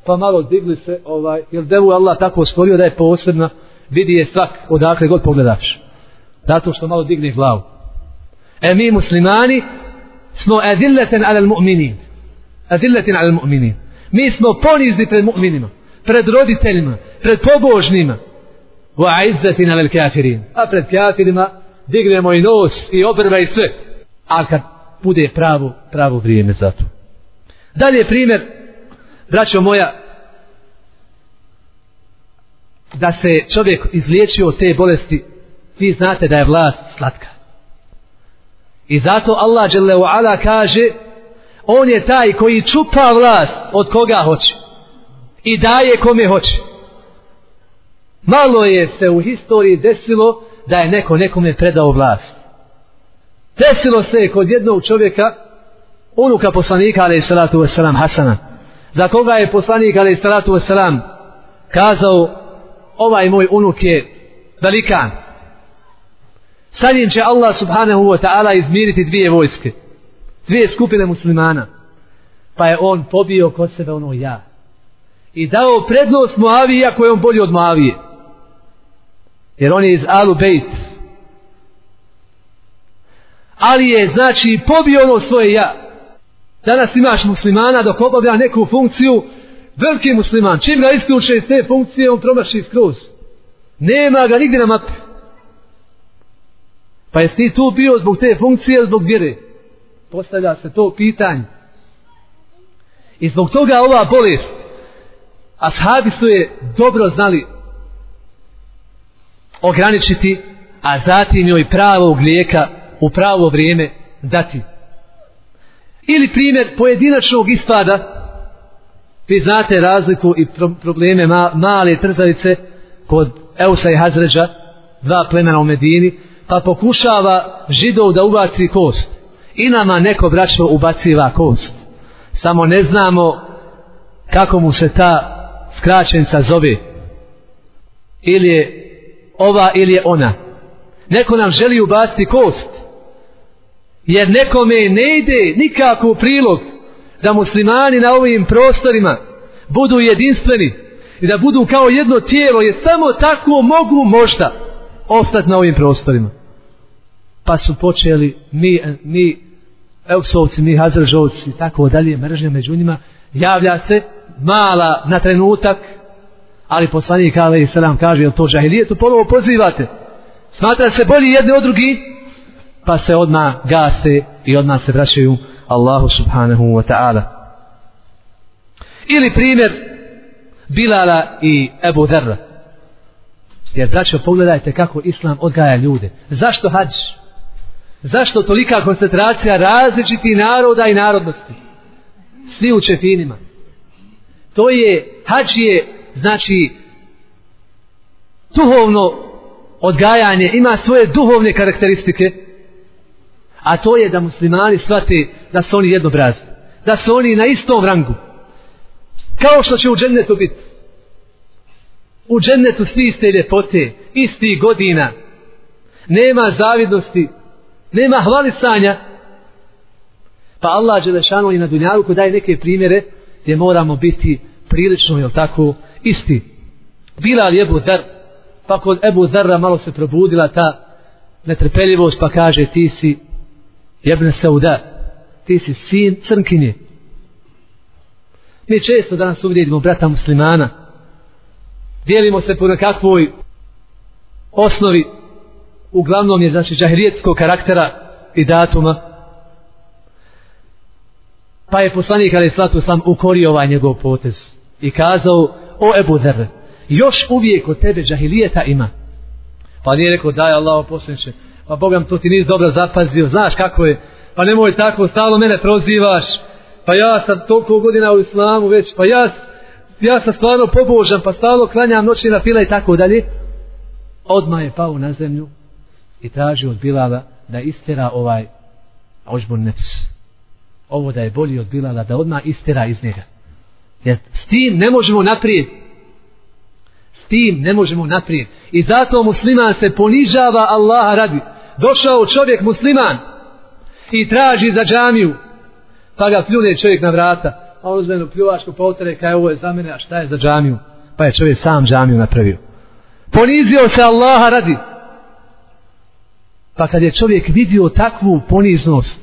Pa malo digli se, ovaj, jer devu Allah tako stvorio da je posebna, vidi je svak odakle god pogledaš. Zato što malo digne glavu. E mi muslimani, smo adilleten ala mu'minin. Adilleten ala mu'minin. Mi smo ponizni pred mu'minima, pred roditeljima, pred pobožnima. Wa izzetin ala kafirin. A pred kafirima dignemo i nos i obrve i sve. A kad bude pravo, pravo vrijeme za to. Dalje primjer, braćo moja, da se čovjek izliječio od te bolesti, vi znate da je vlast slatka. I zato Allah dželle ala kaže on je taj koji čupa vlast od koga hoće i daje kome hoće. Malo je se u historiji desilo da je neko nekome predao vlast. Desilo se je kod jednog čovjeka unuka poslanika alaih salatu wasalam Hasana. Za koga je poslanik alaih salatu wasalam kazao ovaj moj unuk je velikan. Sa njim će Allah subhanahu wa ta'ala izmiriti dvije vojske dvije skupine muslimana. Pa je on pobio kod sebe ono ja. I dao prednost Moaviji ako je on bolji od Moavije jer on je iz Alu Bejt ali je znači pobio ono svoje ja. Danas imaš muslimana dok obavlja neku funkciju veliki musliman čim ga isključe iz te funkcije on promaši skroz. Nema ga nigdje na mapi. Pa jesi ti tu bio zbog te funkcije zbog vjere? Postavlja se to pitanje. I zbog toga ova bolest ashabi su je dobro znali ograničiti a zatim joj pravog lijeka u pravo vrijeme dati. Ili primjer pojedinačnog ispada. Vi znate razliku i pro probleme ma male trzavice kod Eusa i Hazređa dva plemena u Medini pa pokušava židov da ubaci kost. I nama neko braćo ubaciva kost. Samo ne znamo kako mu se ta skraćenca zove. Ili je ova ili je ona. Neko nam želi ubaciti kost jer nekome ne ide nikako u prilog da muslimani na ovim prostorima budu jedinstveni i da budu kao jedno tijelo jer samo tako mogu možda ostati na ovim prostorima. Pa su počeli mi, mi Eusovci, mi Hazržovci i tako dalje, mržnja među njima. Javlja se mala na trenutak ali poslanik Ali Salam kaže jel to žahilijetu ponovo pozivate. Smatra se bolji jedni od drugi pa se odma gase i odma se vraćaju Allahu subhanahu wa ta'ala. Ili primjer Bilala i Ebu Dharra. Jer braćo pogledajte kako Islam odgaja ljude. Zašto hađ? Zašto tolika koncentracija različitih naroda i narodnosti? Svi u čefinima. To je hađ je znači duhovno odgajanje ima svoje duhovne karakteristike a to je da muslimani shvate da su oni jednobrazni. Da su oni na istom rangu. Kao što će u džennetu biti u džennetu svi iste ljepote isti godina. Nema zavidnosti nema hvalisanja. Pa Allah Đelešanu i na Dunjaluku daje neke primjere gdje moramo biti prilično, jel tako, isti. Bila li Ebu Dar, pa kod Ebu Zerra malo se probudila ta netrpeljivost, pa kaže ti si jebne Sauda, ti si sin crnkinje. Mi često danas uvidimo brata muslimana, dijelimo se po nekakvoj osnovi, uglavnom je znači džahirijetskog karaktera i datuma, pa je poslanik ali slatu sam ukorio ovaj njegov potez i kazao o Ebu Zer još uvijek od tebe džahilijeta ima. Pa nije rekao daj Allah posljedniče pa Bogam to ti nisi dobro zapazio znaš kako je pa nemoj tako stalo mene prozivaš pa ja sam toliko godina u islamu već pa ja ja sam stvarno pobožan pa stalo klanjam noći na fila i tako dalje odmah je pao na zemlju i traži od Bilala da istera ovaj ožbun nefs ovo da je bolji od Bilala da odmah istera iz njega Jer s tim ne možemo naprijed. S tim ne možemo naprijed. I zato musliman se ponižava Allaha radi. Došao čovjek musliman i traži za džamiju. Pa ga pljune čovjek na vrata. A on uzmenu pljuvačku pa potere kaj ovo je za mene, a šta je za džamiju? Pa je čovjek sam džamiju napravio. Ponizio se Allaha radi. Pa kad je čovjek vidio takvu poniznost,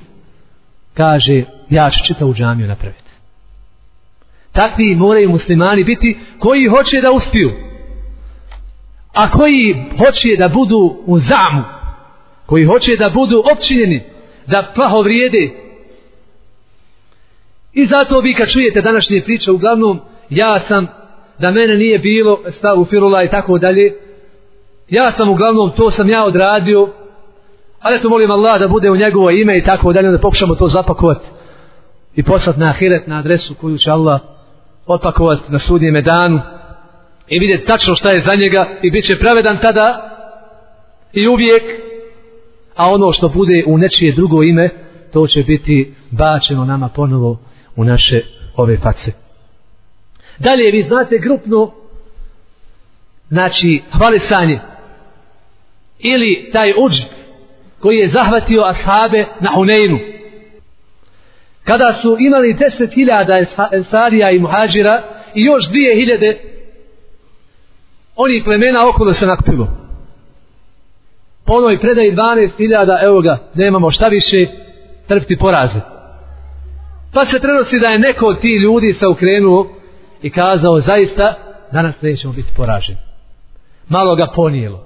kaže, ja ću čitavu džamiju napraviti takvi moraju muslimani biti koji hoće da uspiju a koji hoće da budu u zamu koji hoće da budu općinjeni da plaho vrijede i zato vi kad čujete današnje priče uglavnom ja sam da mene nije bilo, stavu firula i tako dalje. Ja sam uglavnom, to sam ja odradio, ali to molim Allah da bude u njegovo ime i tako dalje, da pokušamo to zapakovati i poslati na ahiret na adresu koju će Allah otpakovati na sudnjeme danu i vidjeti tačno šta je za njega i bit će pravedan tada i uvijek a ono što bude u nečije drugo ime to će biti bačeno nama ponovo u naše ove face. Dalje vi znate grupno znači hvalisanje. Ili taj uđb koji je zahvatio ashabe na Huneinu. Kada su imali deset hiljada ensarija i muhađira i još dvije hiljade oni plemena okolo se nakupilo po onoj predaji 12.000 evo ga, nemamo šta više trpiti poraze. Pa se prenosi da je neko od tih ljudi se ukrenuo i kazao zaista danas nećemo biti poraženi. Malo ga ponijelo.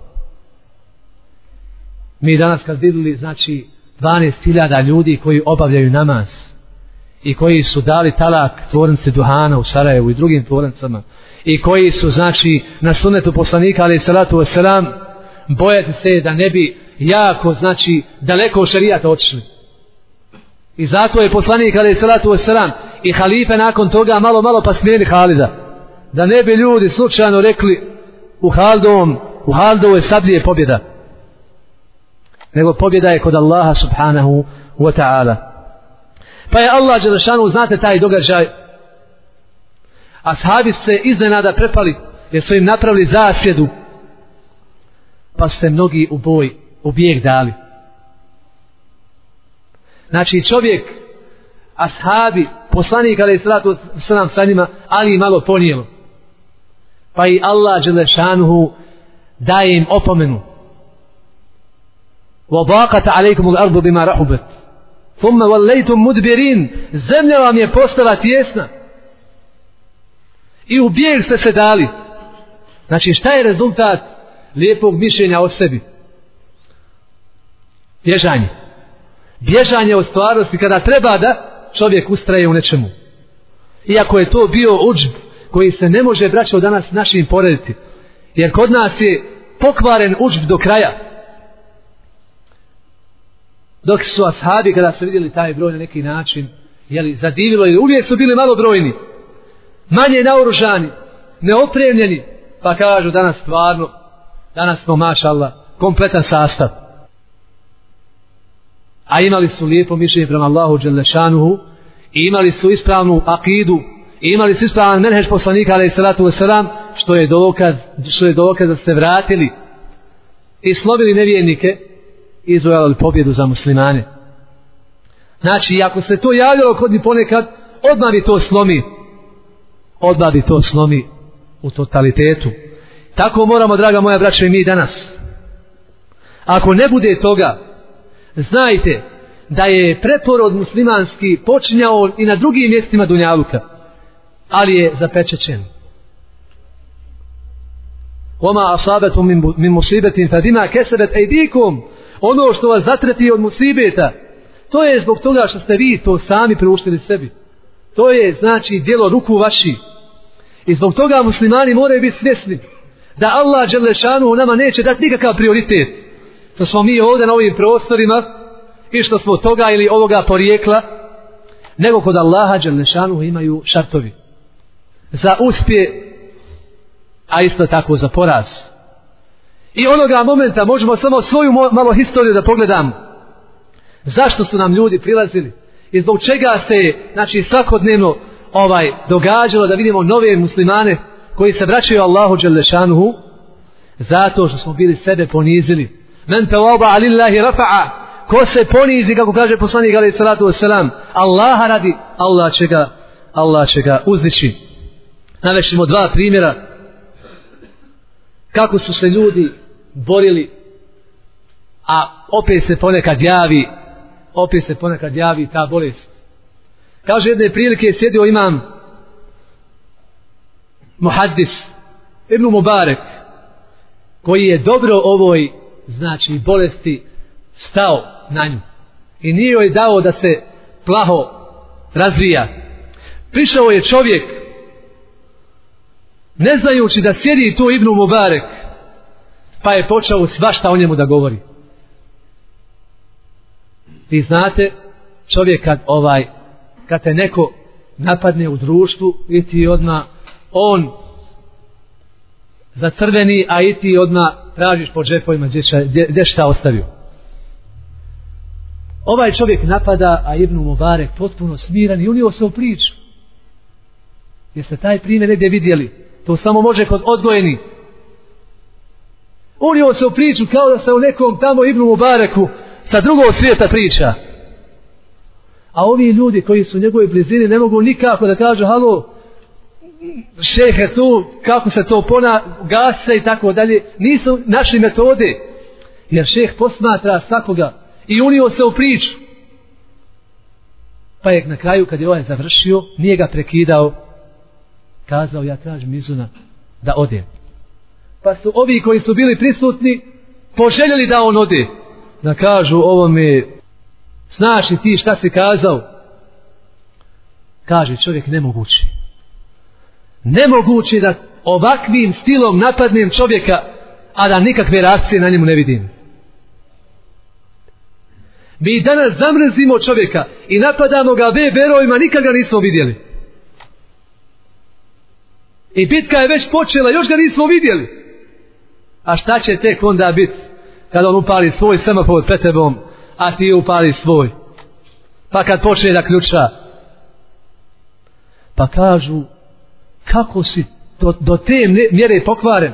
Mi danas kad vidjeli znači 12.000 ljudi koji obavljaju namaz i koji su dali talak tvornice Duhana u Sarajevu i drugim tvornicama i koji su znači na sunetu poslanika ali salatu wasalam bojati se da ne bi jako znači daleko od šarijata otišli. I zato je poslanik ali salatu wasalam i halife nakon toga malo malo pa smijeni Halida. Da ne bi ljudi slučajno rekli u Haldovom u Haldovu je sablije pobjeda. Nego pobjeda je kod Allaha subhanahu wa ta'ala. Pa je Allah Đelešanu znate taj događaj? A sahabi se iznenada prepali jer su im napravili zasjedu pa su se mnogi u boj u bijeg dali znači čovjek ashabi poslanik ali sratu sa nam sa njima ali malo ponijelo pa i Allah Đelešanu daje im opomenu وضاقت عليكم الأرض بما رحبت ثم وليتم مدبرين zemlja vam je postala tjesna i u bijeg ste se dali znači šta je rezultat lijepog mišljenja o sebi. Bježanje. Bježanje od stvarnosti kada treba da čovjek ustraje u nečemu. Iako je to bio uđb koji se ne može braćo danas našim porediti. Jer kod nas je pokvaren uđb do kraja. Dok su ashabi kada su vidjeli taj broj na neki način jeli, zadivilo je uvijek su bili malo brojni manje naoružani neopremljeni pa kažu danas stvarno danas smo mašallah kompletan sastav a imali su lijepo mišljenje prema Allahu Đelešanuhu i imali su ispravnu akidu i imali su ispravan menhež poslanika alaih salatu wasalam što je dokaz što je dokaz da se vratili i slobili nevjernike izvojali pobjedu za muslimane. Znači, ako se to javljalo kod njih ponekad, odmah bi to slomi. Odmah bi to slomi u totalitetu. Tako moramo, draga moja braća i mi danas. Ako ne bude toga, znajte da je preporod muslimanski počinjao i na drugim mjestima Dunjaluka, ali je zapečećen. Oma asabetum min musibetin fadima kesebet ejdikum, ono što vas zatreti od musibeta to je zbog toga što ste vi to sami preuštili sebi to je znači dijelo ruku vaši i zbog toga muslimani moraju biti svjesni da Allah Đelešanu nama neće dati nikakav prioritet što smo mi ovdje na ovim prostorima i što smo toga ili ovoga porijekla nego kod Allaha Đelešanu imaju šartovi za uspje a isto tako za poraz I onoga momenta možemo samo svoju malo historiju da pogledam. Zašto su nam ljudi prilazili? I zbog čega se, znači, svakodnevno ovaj događalo da vidimo nove muslimane koji se vraćaju Allahu Đelešanuhu zato što smo bili sebe ponizili. Men te oba alillahi rafa'a ko se ponizi, kako kaže poslanik alaih salatu wasalam, Allaha radi, Allah će ga, Allah će ga uzdići. Navešimo dva primjera kako su se ljudi borili a opet se ponekad javi opet se ponekad javi ta bolest kaže jedne prilike sjedio imam muhaddis Ibn Mubarek koji je dobro ovoj znači bolesti stao na nju i nije joj dao da se plaho razvija prišao je čovjek ne znajući da sjedi tu Ibn Mubarek, pa je počeo svašta o njemu da govori. Vi znate, čovjek kad ovaj, kad te neko napadne u društvu, i ti odmah on za crveni, a i ti odma tražiš po džepovima gdje, gdje, gdje šta ostavio. Ovaj čovjek napada, a Ibnu Mubarek potpuno smiran i unio se u priču. Jeste taj primjer negdje vidjeli? To samo može kod odgojeni. Unio se u priču kao da se u nekom tamo Ibnu Mubareku sa drugog svijeta priča. A ovi ljudi koji su u njegovoj blizini ne mogu nikako da kažu halo, šehe tu, kako se to pona, gase i tako dalje. Nisu našli metode. Jer šeh posmatra svakoga i unio se u priču. Pa je na kraju kad je ovaj završio, nije ga prekidao, kazao ja tražim izuna da ode. Pa su ovi koji su bili prisutni poželjeli da on ode. Da kažu ovo mi znaš li ti šta si kazao? Kaže čovjek nemogući. Nemogući da ovakvim stilom napadnem čovjeka, a da nikakve reakcije na njemu ne vidim. Mi danas zamrzimo čovjeka i napadamo ga beberovima, nikad ga nismo vidjeli. I bitka je već počela, još ga nismo vidjeli. A šta će tek onda biti kada on upali svoj semafor pred tebom, a ti upali svoj. Pa kad počne da ključa, pa kažu, kako si do, do te mjere pokvaren.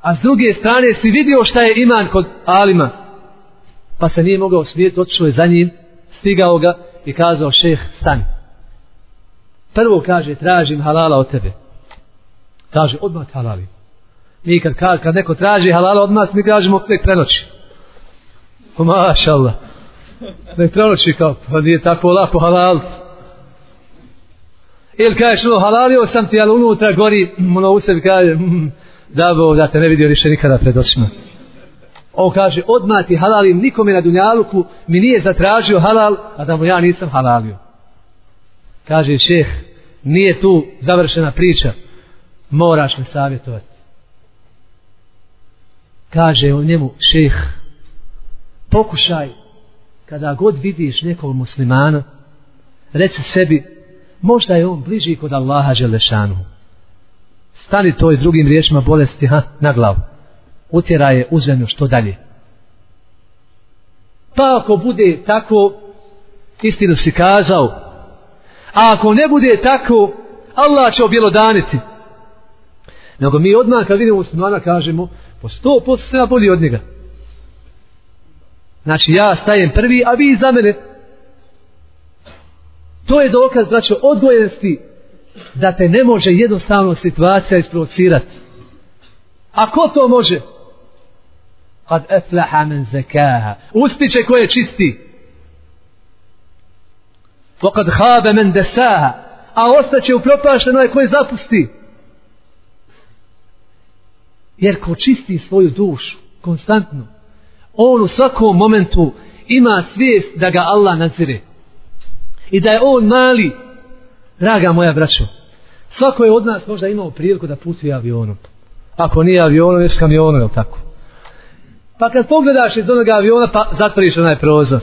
A s druge strane si vidio šta je iman kod Alima. Pa se nije mogao smijeti, otišao je za njim, stigao ga i kazao šeh, stani. Prvo kaže, tražim halala od tebe. Kaže, odmah halali. Mi kad, kad, kad neko traži halala od nas, mi kažemo, nek prenoći. Maša Allah. Nek prenoći kao, pa nije tako lako halal. Ili kažeš, no, halalio sam ti, ali unutra gori, mm, ono u sebi kaže, mm, mm da bo, da te ne vidio više nikada pred očima. On kaže, odmah ti halalim, nikome na dunjaluku mi nije zatražio halal, a da mu ja nisam halalio kaže šeh, nije tu završena priča, moraš me savjetovati. Kaže on njemu šeh, pokušaj, kada god vidiš nekog muslimana, reci sebi, možda je on bliži kod Allaha Želešanu. Stani toj drugim riječima bolesti ha, na glavu. Utjera je u zemlju što dalje. Pa ako bude tako, istinu si kazao, A ako ne bude tako, Allah će objelodaniti. Nego mi odmah kad vidimo muslimana kažemo, po sto posto se bolji od njega. Znači ja stajem prvi, a vi za mene. To je dokaz, braćo, odgojenosti da te ne može jednostavno situacija isprovocirati. A ko to može? Kad eflaha men zekaha. Ustiće koje čisti. Pokad habe men desaha, a ostaće upropašteno je koji zapusti. Jer ko čisti svoju dušu, konstantno, on u svakom momentu ima svijest da ga Allah nadzire. I da je on mali, draga moja braćo, svako je od nas možda imao priliku da putuje avionom. Ako nije avionom, ješ kamionom, je tako? Pa kad pogledaš iz onoga aviona, pa zatvoriš onaj prozor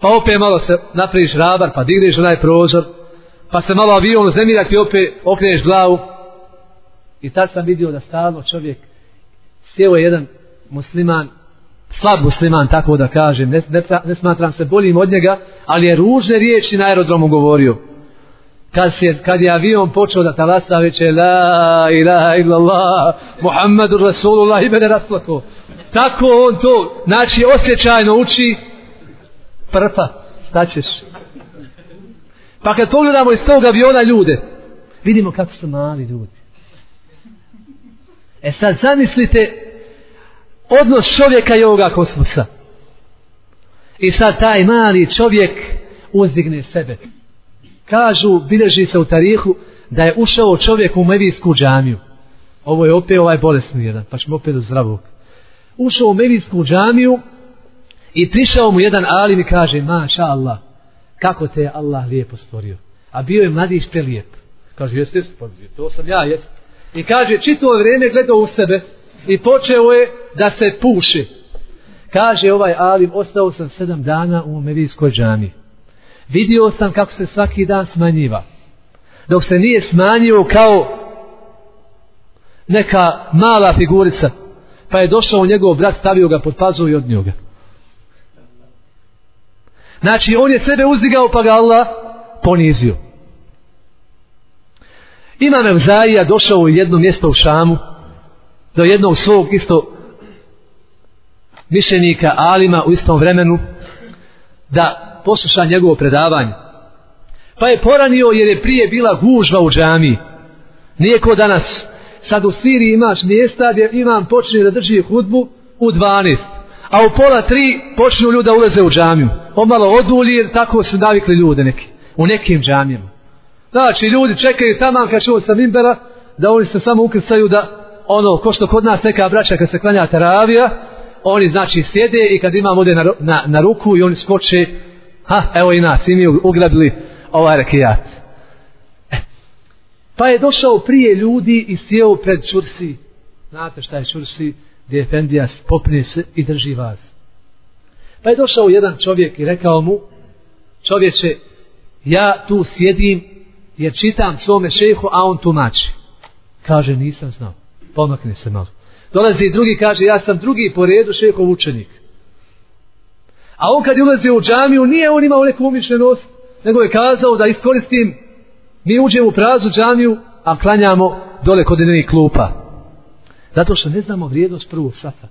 pa opet malo se napraviš rabar, pa digneš onaj prozor, pa se malo avion zemlja ti opet okreneš glavu. I tad sam vidio da stalno čovjek sjeo je jedan musliman, slab musliman, tako da kažem, ne, ne, ne smatram se boljim od njega, ali je ružne riječi na aerodromu govorio. Kad, se, kad je avion počeo da talasa, već je la ilaha illallah, Muhammedu Rasulullah i mene rasplako. Tako on to, znači osjećajno uči, prpa, šta ćeš? Pa kad pogledamo iz tog aviona ljude, vidimo kako su mali ljudi. E sad zamislite odnos čovjeka i ovoga kosmosa. I sad taj mali čovjek uzdigne sebe. Kažu, bilježi se u tarihu, da je ušao čovjek u Mevijsku džamiju. Ovo je opet ovaj bolesni jedan, pa ćemo opet do zdravog. Ušao u Mevijsku džamiju, I prišao mu jedan alim i kaže, maša Allah, kako te je Allah lijepo stvorio. A bio je mladić prelijep. Kaže, jeste, pa jeste, to sam ja, jeste. I kaže, čito vrijeme gledao u sebe i počeo je da se puši. Kaže ovaj Alim, ostao sam sedam dana u Medijskoj džami. Vidio sam kako se svaki dan smanjiva. Dok se nije smanjio kao neka mala figurica. Pa je došao njegov brat, stavio ga pod pazu i od njoga. Znači, on je sebe uzdigao pa ga Allah ponizio. Imam Evzaija došao u jedno mjesto u Šamu, do jednog svog isto mišljenika Alima u istom vremenu, da posluša njegovo predavanje. Pa je poranio jer je prije bila gužva u džami. Nije ko danas, sad u Siriji imaš mjesta gdje imam počne da drži hudbu u 12. A u pola tri počnu ljuda uleze u džamiju. Omalo malo odulji jer tako su navikli ljude neki. U nekim džamijama. Znači, ljudi čekaju tamo kad čuo sa Mimbera, da oni se samo ukrcaju da, ono, ko što kod nas neka braća kad se klanja teravija, oni znači sjede i kad imam ovdje na, na, na ruku i oni skoče, ha, evo i nas, i mi ugrabili ovaj rakijat. E. Pa je došao prije ljudi i sjeo pred čursi. Znate šta je čursi? Gdje Efendija popne se i drži vas. Pa je došao jedan čovjek i rekao mu, čovječe, ja tu sjedim jer čitam svome šehu, a on tumači. Kaže, nisam znao. Pomakne se malo. Dolazi drugi, kaže, ja sam drugi po redu šehov učenik. A on kad je ulazio u džamiju, nije on imao neku umišljenost, nego je kazao da iskoristim, mi uđemo u prazu džamiju, a klanjamo dole kod jednih klupa. Zato što ne znamo vrijednost prvog sata.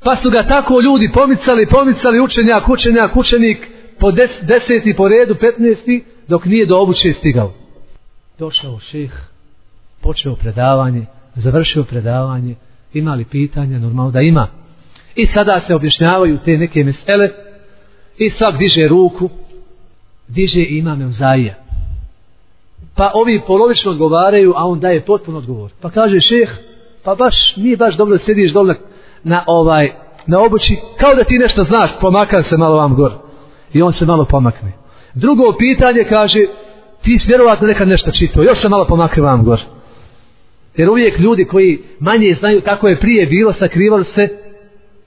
Pa su ga tako ljudi pomicali, pomicali učenjak, učenjak, učenik, po des, deseti po redu, petnesti, dok nije do obuće stigao došao šeh, počeo predavanje, završio predavanje, imali pitanja, normalno da ima. I sada se objašnjavaju te neke mesele i svak diže ruku, diže imame uzaija. Pa ovi polovično odgovaraju, a on daje potpuno odgovor. Pa kaže šeh, pa baš, nije baš dobro da sediš dole na ovaj, na obući, kao da ti nešto znaš, pomakam se malo vam gor. I on se malo pomakne. Drugo pitanje kaže, ti si vjerovatno nekad nešto čitao, još se malo pomakne vam gor. Jer uvijek ljudi koji manje znaju kako je prije bilo, sakrivali se,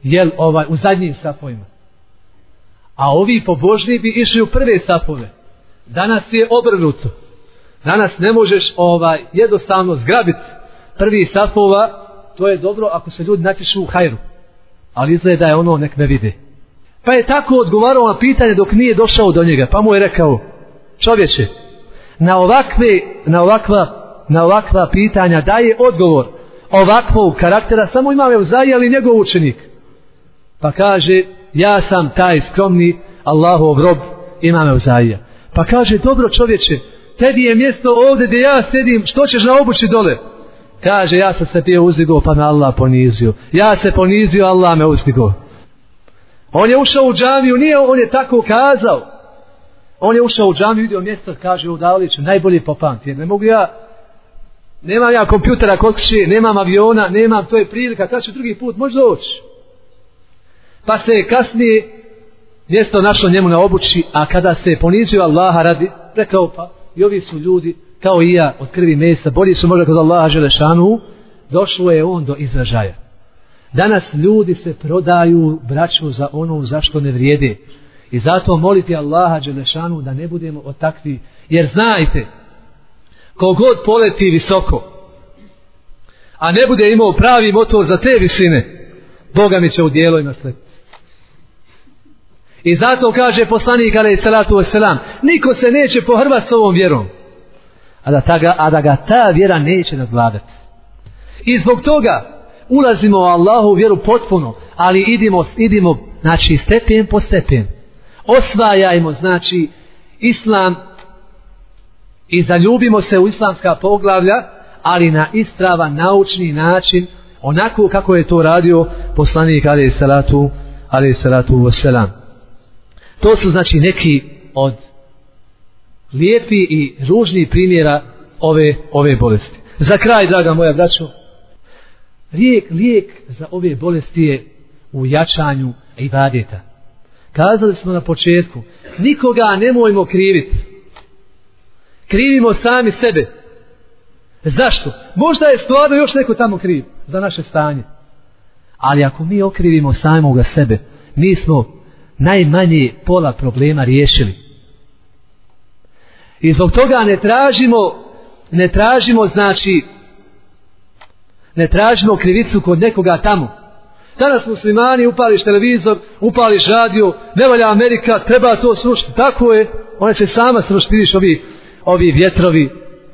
jel, ovaj, u zadnjim sapovima. A ovi pobožni bi išli u prve sapove. Danas je obrnuto. Danas ne možeš ovaj jednostavno zgrabiti prvi sapova, to je dobro ako se ljudi natješu u hajru. Ali izgleda da je ono nek ne vide. Pa je tako odgovarao na pitanje dok nije došao do njega. Pa mu je rekao, čovječe, na ovakve na ovakva na ovakva pitanja daje odgovor ovakvog karaktera samo ima je ali njegov učenik. Pa kaže ja sam taj skromni Allahov rob imam je pa kaže dobro čovječe tebi je mjesto ovdje gdje ja sedim što ćeš na obući dole? Kaže ja sam se bio uzdigo pa me Allah ponizio. Ja se ponizio Allah me uzdigo. On je ušao u džamiju nije on je tako kazao. On je ušao u džamiju, vidio mjesto, kaže u Daliću, najbolji popamti. Ne mogu ja, nemam ja kompjutera kod kuće, nemam aviona, nemam, to je prilika, kada ću drugi put, može doći. Pa se je kasnije mjesto našlo njemu na obući, a kada se je ponizio Allaha radi, rekao pa, i ovi su ljudi, kao i ja, od krvi mesa, bolji su možda kod Allaha Želešanu, došlo je on do izražaja. Danas ljudi se prodaju braću za ono zašto ne vrijede. I zato moliti Allaha Đelešanu da ne budemo od takvi. Jer znajte, kogod poleti visoko, a ne bude imao pravi motor za te visine, Boga mi će u dijelo i naslediti. I zato kaže poslanik alaih salatu wasalam, niko se neće pohrvat s ovom vjerom, a da, ta ga, a da ga ta vjera neće nadvladati. I zbog toga ulazimo u Allahu vjeru potpuno, ali idimo, idimo znači stepen po stepen osvajajmo znači islam i zaljubimo se u islamska poglavlja ali na istrava naučni način onako kako je to radio poslanik alaih salatu alaih salatu wasalam to su znači neki od lijepi i ružni primjera ove, ove bolesti. Za kraj draga moja braćo lijek, lijek za ove bolesti je u jačanju ibadeta. Kazali smo na početku, nikoga nemojmo kriviti. Krivimo sami sebe. Zašto? Možda je stvarno još neko tamo kriv za naše stanje. Ali ako mi okrivimo samoga sebe, mi smo najmanje pola problema riješili. I zbog toga ne tražimo, ne tražimo znači, ne tražimo krivicu kod nekoga tamo. Danas muslimani upališ televizor, upališ radio, ne valja Amerika, treba to srušiti. Tako je, ona će sama srušiti, vidiš ovi, ovi vjetrovi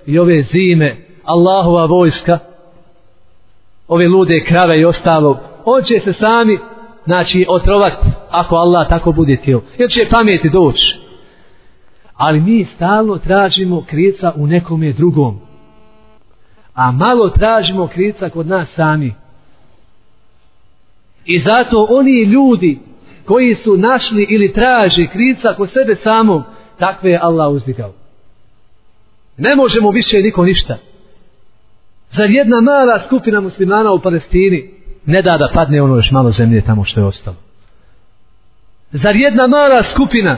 i ove zime, Allahova vojska, ove lude krave i ostalo, on će se sami, znači, otrovat ako Allah tako bude tijel. Jer će pameti doći. Ali mi stalno tražimo krica u nekome drugom. A malo tražimo krica kod nas sami. I zato oni ljudi koji su našli ili traži krica kod sebe samog, takve je Allah uzdigao. Ne možemo više niko ništa. Zar jedna mala skupina muslimana u Palestini ne da da padne ono još malo zemlje tamo što je ostalo? Zar jedna mala skupina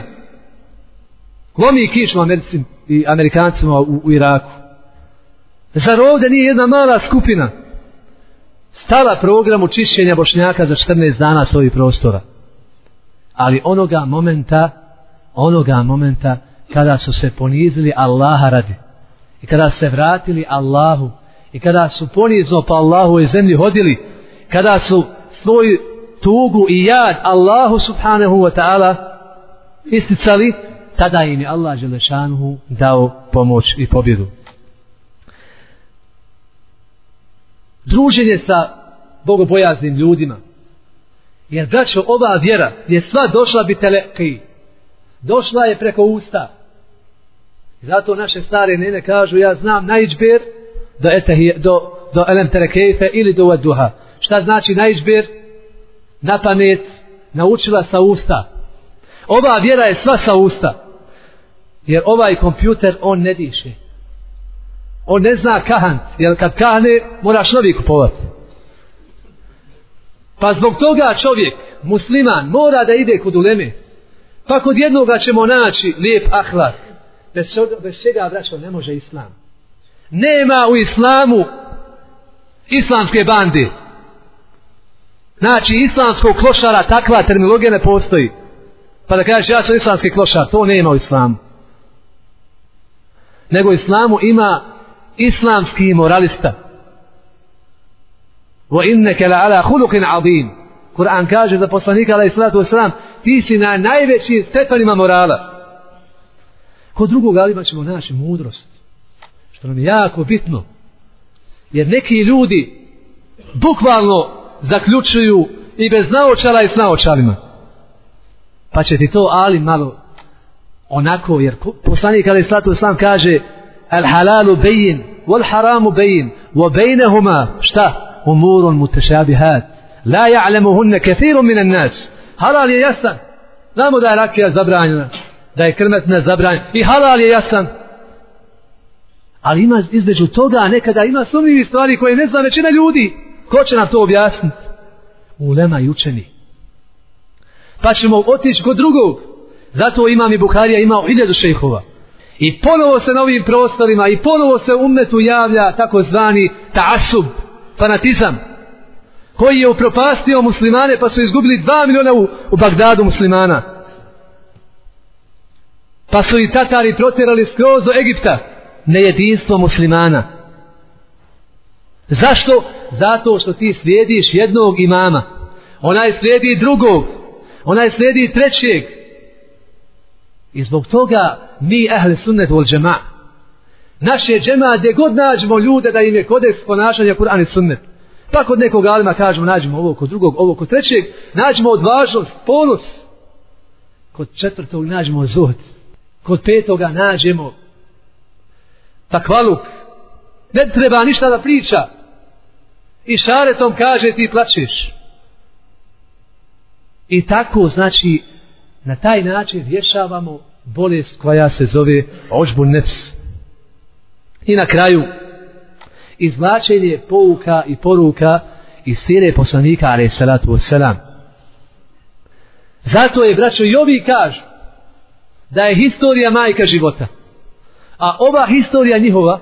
lomi kišma Americim i Amerikancima u, u Iraku? Zar ovdje nije jedna mala skupina stala programu čišćenja Bošnjaka za 14 dana s ovih prostora? Ali onoga momenta, onoga momenta kada su se ponizili Allaha radi i kada se vratili Allahu i kada su ponizno pa Allahu i zemlji hodili, kada su svoj tugu i jad Allahu subhanahu wa ta'ala isticali, tada im je Allah Želešanuhu dao pomoć i pobjedu. Druženje sa bogobojaznim ljudima. Jer braćo, ova vjera je sva došla bi teleki. Došla je preko usta. Zato naše stare nene kažu, ja znam najđber do, etahije, do, do elem terekejfe ili do vaduha. Šta znači najđber? Na pamet, naučila sa usta. Ova vjera je sva sa usta. Jer ovaj kompjuter, on ne diše. On ne zna kahant. Jer kad kahne, moraš novi kupovati. Pa zbog toga čovjek, musliman, mora da ide kod uleme. Pa kod jednoga ćemo naći lijep ahlak. Bez, bez čega, braćo, ne može islam. Nema u islamu islamske bande. Znači, islamskog klošara, takva terminologija ne postoji. Pa da kažeš, ja sam islamski klošar, to nema u islamu. Nego u islamu ima islamski moralista. Wa inneke la ala hulukin. Kur'an kaže za poslanika, alaih salatu wasalam, ti si na najvećim stepanima morala. Kod drugog alima ćemo naći mudrost. Što nam je jako bitno. Jer neki ljudi bukvalno zaključuju i bez naočala i s naočalima. Pa će ti to ali malo onako, jer poslanik ali slatu sam kaže al halalu bejin, wal haramu bejin, wa bejnehuma, šta? Umurun mutešabihat. La ja'lemuhunne kathirun minan nas. Halal je jasan. Znamo da je rakija zabranjena da je krmet nezabranjen. I halal je jasan. Ali ima između toga nekada ima sumnjivi stvari koje ne zna većina ljudi. Ko će nam to objasniti ulema i učeni. Pa ćemo otići kod drugog. Zato imam i Buharija imao hiljadu šejhova. I ponovo se na ovim prostorima i ponovo se umetu javlja takozvani tasub, taasub fanatizam koji je upropastio muslimane pa su izgubili dva miliona u, u Bagdadu muslimana. Pa su i Tatari protjerali skroz do Egipta nejedinstvo muslimana. Zašto? Zato što ti slijediš jednog imama. Onaj slijedi drugog. Onaj slijedi trećeg. I zbog toga mi ehli sunnet vol džema. Naše džema gdje god nađemo ljude da im je kodeks ponašanja Kur'an i sunnet. Pa kod nekog alima kažemo nađemo ovo kod drugog, ovo kod trećeg. Nađemo odvažnost, ponos. Kod četvrtog nađemo zuhd kod petoga nađemo takvaluk. Ne treba ništa da priča. I šaretom kaže ti plačeš. i tako znači na taj način rješavamo bolest koja se zove ođbu nefs. I na kraju izvlačenje pouka i poruka iz sire poslanika ali salatu wasalam zato je braćo i ovi kažu da je historija majka života. A ova historija njihova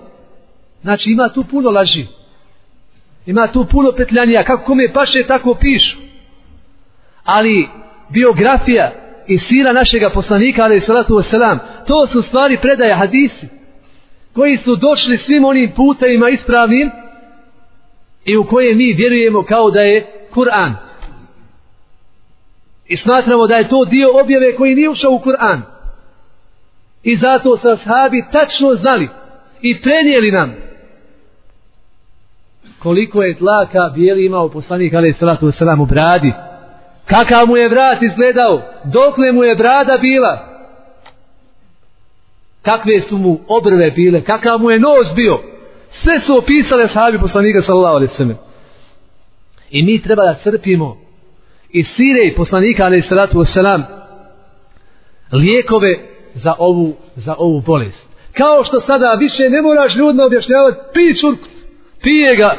Znači ima tu puno laži. Ima tu puno petljanija. Kako kome paše, tako pišu. Ali biografija i sira našega poslanika, ali salatu wasalam, to su stvari predaje hadisi koji su došli svim onim putajima ispravnim i u koje mi vjerujemo kao da je Kur'an. I smatramo da je to dio objave koji nije ušao u Kur'an. I zato sa ashabi tačno znali i prenijeli nam koliko je tlaka bijeli imao poslanik alaih salatu wasalam u bradi. Kakav mu je vrat izgledao, dokle mu je brada bila. Kakve su mu obrve bile, kakav mu je nos bio. Sve su opisale sahabi poslanika sallallahu alaihi sallam. I mi treba da crpimo i sire i poslanika alaihi salatu wasalam lijekove za ovu, za ovu bolest. Kao što sada više ne moraš ljudno objašnjavati, pi čurk, pije ga.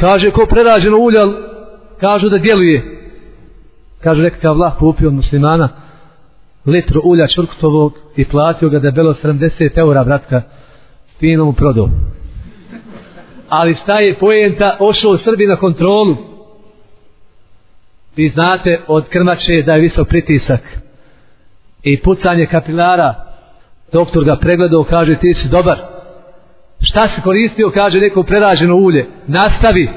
Kaže ko prerađeno uljal, kažu da djeluje. Kažu nekakav vlah kupio od muslimana litru ulja čurktovog i platio ga debelo 70 eura, bratka, fino mu prodao. Ali šta je pojenta, ošao Srbi na kontrolu. Vi znate od krmače da je visok pritisak i pucanje kapilara. Doktor ga pregledao, kaže ti si dobar. Šta si koristio, kaže neko preraženo ulje. Nastavi.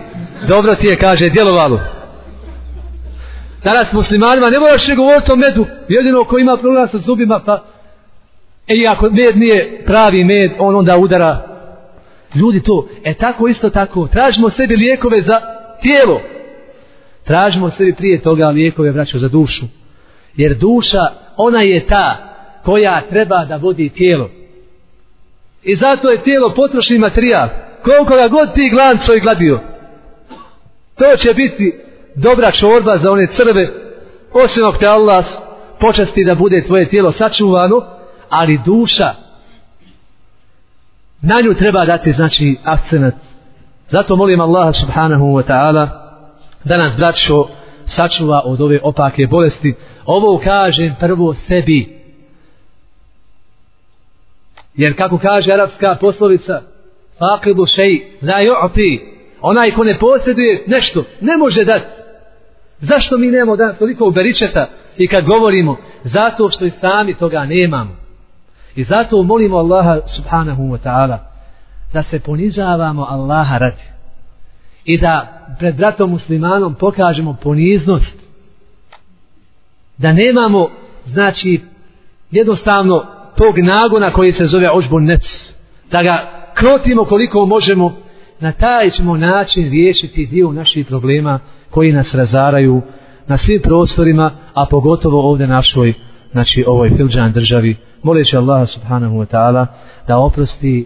Dobro ti je, kaže, djelovalo. Danas muslimanima ne moraš ne govoriti o medu. Jedino ko ima problem sa zubima, pa E ako med nije pravi med, on onda udara. Ljudi to, e tako isto tako, tražimo sebi lijekove za tijelo. Tražimo sebi prije toga lijekove, braćo, za dušu. Jer duša, ona je ta koja treba da vodi tijelo. I zato je tijelo potrošni materijal. Koliko ga god ti glanco i gladio. To će biti dobra čorba za one crve. Osim te Allah počasti da bude tvoje tijelo sačuvano, ali duša na nju treba dati znači akcenat zato molim Allaha subhanahu wa ta'ala da nas braćo sačuva od ove opake bolesti ovo kažem prvo sebi. Jer kako kaže arapska poslovica faqidu šej la ju'ti onaj ko ne posjeduje nešto ne može dati zašto mi nemamo da toliko uberičeta i kad govorimo zato što i sami toga nemamo. I zato molimo Allaha subhanahu wa ta'ala da se ponižavamo Allaha radi. I da pred bratom muslimanom pokažemo poniznost. Da nemamo, znači, jednostavno tog nagona koji se zove ožbon nec. Da ga krotimo koliko možemo. Na taj ćemo način riješiti dio naših problema koji nas razaraju na svim prostorima, a pogotovo ovdje našoj, znači ovoj filđan državi moleći Allaha subhanahu wa ta'ala da oprosti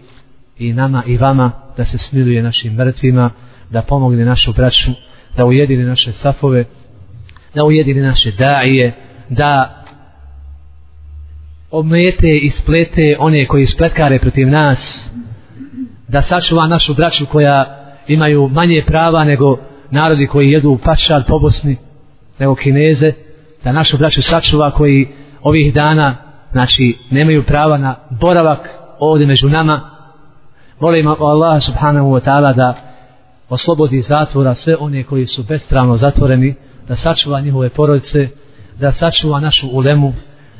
i nama i vama da se smiluje našim mrtvima da pomogne našu braću da ujedine naše safove da ujedine naše daje da omete i splete one koji spletkare protiv nas da sačuva našu braću koja imaju manje prava nego narodi koji jedu pačar po Bosni nego kineze da našu braću sačuva koji ovih dana znači nemaju prava na boravak ovdje među nama. Molim Allah subhanahu wa ta'ala da oslobodi zatvora sve one koji su bestravno zatvoreni da sačuva njihove porodice, da sačuva našu ulemu,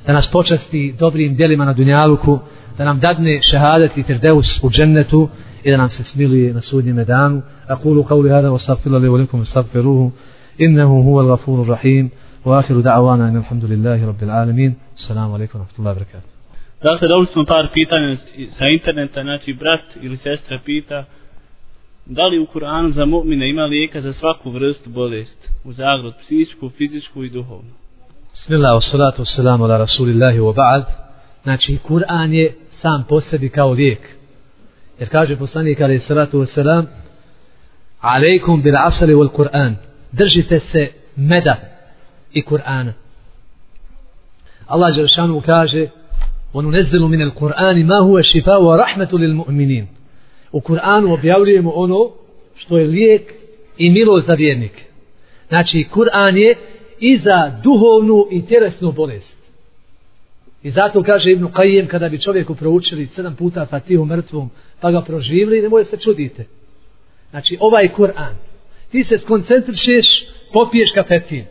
da nas počasti dobrim dijelima na dunjaluku, da nam dadne šehadet i terdeus u džennetu i da nam se smiluje na sudnjem danu. Akulu kauli hada wa stafila li velikum i innehu huva l-gafuru rahim, u akhiru da'avana in alhamdulillahi rabbil alamin. Assalamu alaikum wa rahmatullahi wa barakatuh. Dakle, dobili smo par pitanja sa interneta, znači brat ili sestra pita, da li u Kur'anu za mu'mina ima lijeka za svaku vrstu bolest, u zagrod psihičku, fizičku i duhovnu. Bismillah, salatu wassalamu ala rasulillahi wa ba'd. Znači, Kur'an je sam po sebi kao lijek. Jer kaže poslanik, ali salatu wassalam, alaikum bil asali wal Kur'an. Držite se meda i Kur'ana. Allah Đeršanu kaže, ono nezilu min al-Kur'ani ma huve šifa wa rahmetu lil mu'minin. U Kur'anu objavljujemo ono što je lijek i milost za vjernike. Znači, Kur'an je i za duhovnu i tjelesnu bolest. I zato kaže Ibn Qayyim kada bi čovjeku proučili sedam puta Fatihu mrtvom pa ga proživili, ne može se čudite. Znači ovaj Kur'an, ti se skoncentrišeš, popiješ kafetin.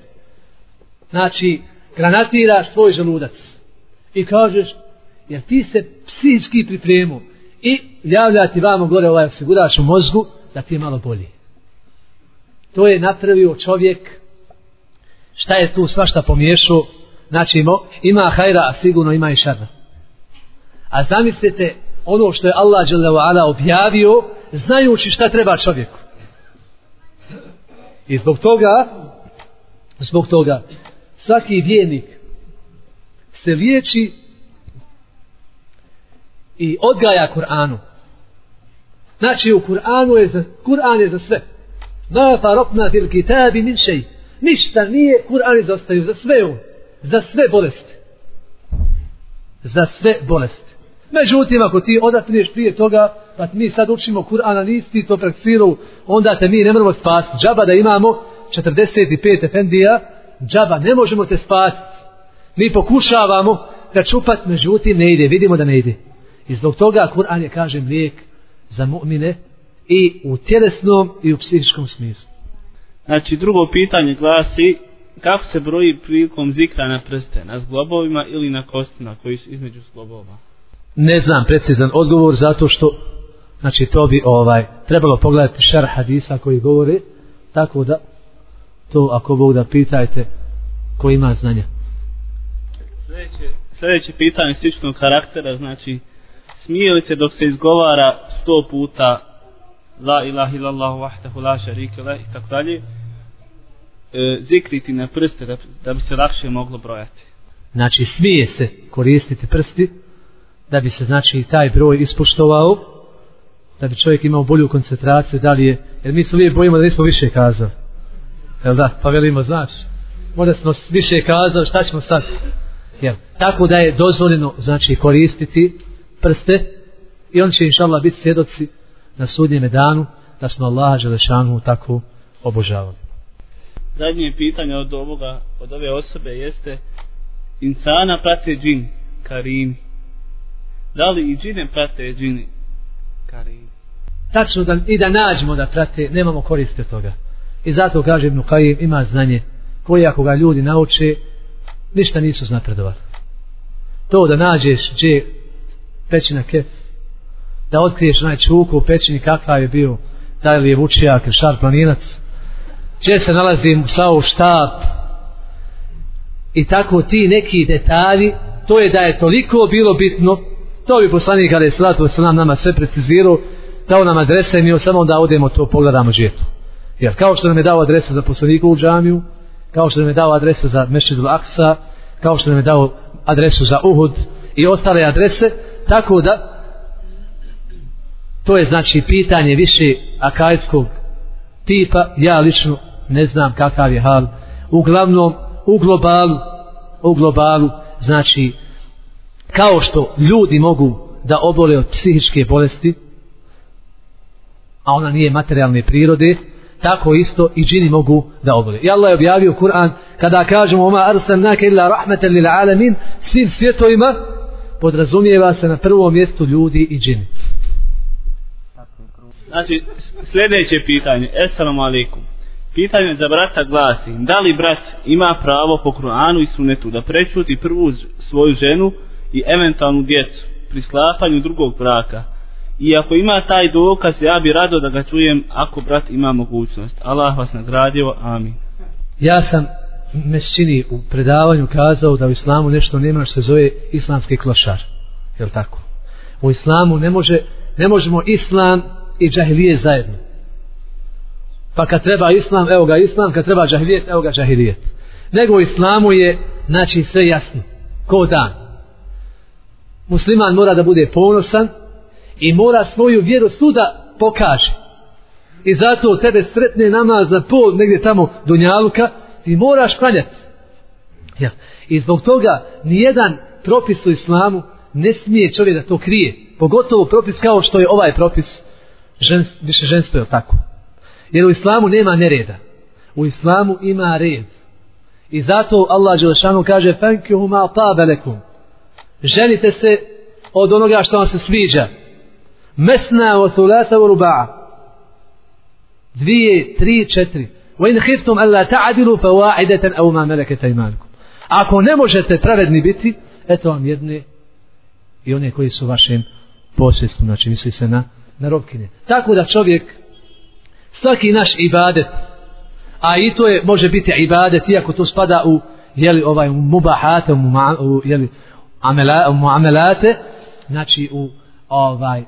Znači, granatiraš svoj želudac. I kažeš, jer ti se psihički pripremu i javlja ti vamo gore ovaj osigurač u mozgu da ti je malo bolji. To je napravio čovjek. Šta je tu svašta pomiješao? Znači ima hajra a sigurno ima i šarra. A zamislite ono što je Allah ala objavio znajući šta treba čovjeku. I zbog toga zbog toga svaki vjernik se liječi i odgaja Kur'anu. Znači u Kur'anu je za, Kur'an je za sve. Ma farokna fil kitabi min šej. Ništa nije Kur'an izostaju za sve on. Za sve bolesti za sve bolesti međutim ako ti odatneš prije toga pa mi sad učimo Kur'ana nisi ti to praktiru onda te mi ne moramo spasiti. Džaba da imamo 45 efendija džaba ne možemo te spasiti. Mi pokušavamo da čupat međutim ne ide. Vidimo da ne ide i zbog toga Kur'an je kažem lijek za mu'mine i u tjelesnom i u psihičkom smislu. Znači drugo pitanje glasi kako se broji prilikom zikra na prste, na zglobovima ili na kostima koji su između zglobova? Ne znam precizan odgovor zato što znači to bi ovaj trebalo pogledati šar hadisa koji govore tako da to ako Bog da pitajte ko ima znanja. Sljedeće, sljedeće pitanje sličnog karaktera znači smije li se dok se izgovara sto puta la ilaha illallah wahdahu la sharika la i tako dalje e, zikriti na prste da, da bi se lakše moglo brojati? Znači smije se koristiti prsti da bi se znači taj broj ispoštovao da bi čovjek imao bolju koncentraciju da li je jer mi se uvijek bojimo da nismo više kazali. Jel da? Pa velimo znači možda smo više kazali šta ćemo sad? Jel? Tako da je dozvoljeno znači koristiti prste i on će inša Allah biti svjedoci na sudnjem danu da smo Allaha Želešanu tako obožavali. Zadnje pitanje od ovoga, od ove osobe jeste insana prate džin karini. Da li i džine prate džini karini? Tačno da i da nađemo da prate, nemamo koriste toga. I zato kaže Ibn Qajim ima znanje koje ako ga ljudi nauče, ništa nisu znapredovali. To da nađeš gdje pećina kef, da otkriješ onaj čuku u pećini kakav je bio, da li je vučijak ili šar planinac, gdje se nalazi u štab, i tako ti neki detalji, to je da je toliko bilo bitno, to bi poslanik ali salatu wasalam nama sve precizirao, dao nam adrese i mi samo da odemo to pogledamo džetu. Jer kao što nam je dao adresu za poslaniku u džamiju, kao što nam je dao adresu za Mešidul Aksa, kao što nam je dao adresu za Uhud i ostale adrese, tako da to je znači pitanje više akajskog tipa. Ja lično ne znam kakav je hal. Uglavnom u globalu u globalu znači kao što ljudi mogu da obole od psihičke bolesti a ona nije materijalne prirode tako isto i džini mogu da obole. I Allah je objavio Kur'an kada kažemo oma arsalnaka illa rahmatan lil alamin svim svjetovima podrazumijeva se na prvom mjestu ljudi i džini. Znači, sljedeće pitanje, esalamu alaikum. Pitanje za brata glasi, da li brat ima pravo po Kur'anu i sunetu da prečuti prvu svoju ženu i eventualnu djecu pri sklapanju drugog braka? I ako ima taj dokaz, ja bi rado da ga čujem ako brat ima mogućnost. Allah vas nagradio, amin. Ja sam Mešćini u predavanju kazao da u islamu nešto nema što se zove islamski klošar. Je tako? U islamu ne, može, ne možemo islam i džahilije zajedno. Pa kad treba islam, evo ga islam, kad treba džahilijet, evo ga džahilijet. Nego u islamu je, znači, sve jasno. Ko dan. Musliman mora da bude ponosan i mora svoju vjeru suda pokaže. I zato tebe sretne namaz za pol negdje tamo Dunjaluka, ti moraš klanjati. Ja. I zbog toga nijedan propis u islamu ne smije čovjek da to krije. Pogotovo propis kao što je ovaj propis žens, više ženstvo je tako. Jer u islamu nema nereda. U islamu ima red. I zato Allah Đelešanu kaže Fankihu ma tabelekum. ženite se od onoga što vam se sviđa mesna o sulata u ruba'a dvije, tri, četiri wa in khiftum alla ta'dilu fa wa'idatan aw ma ako ne možete pravedni biti eto vam jedne i one koji su vašem posjestom, znači misli se na, na rokine. tako da čovjek svaki naš ibadet a i to je može biti ibadet iako to spada u jeli ovaj u mubahate u, u jeli amela, u muamelate znači u ovaj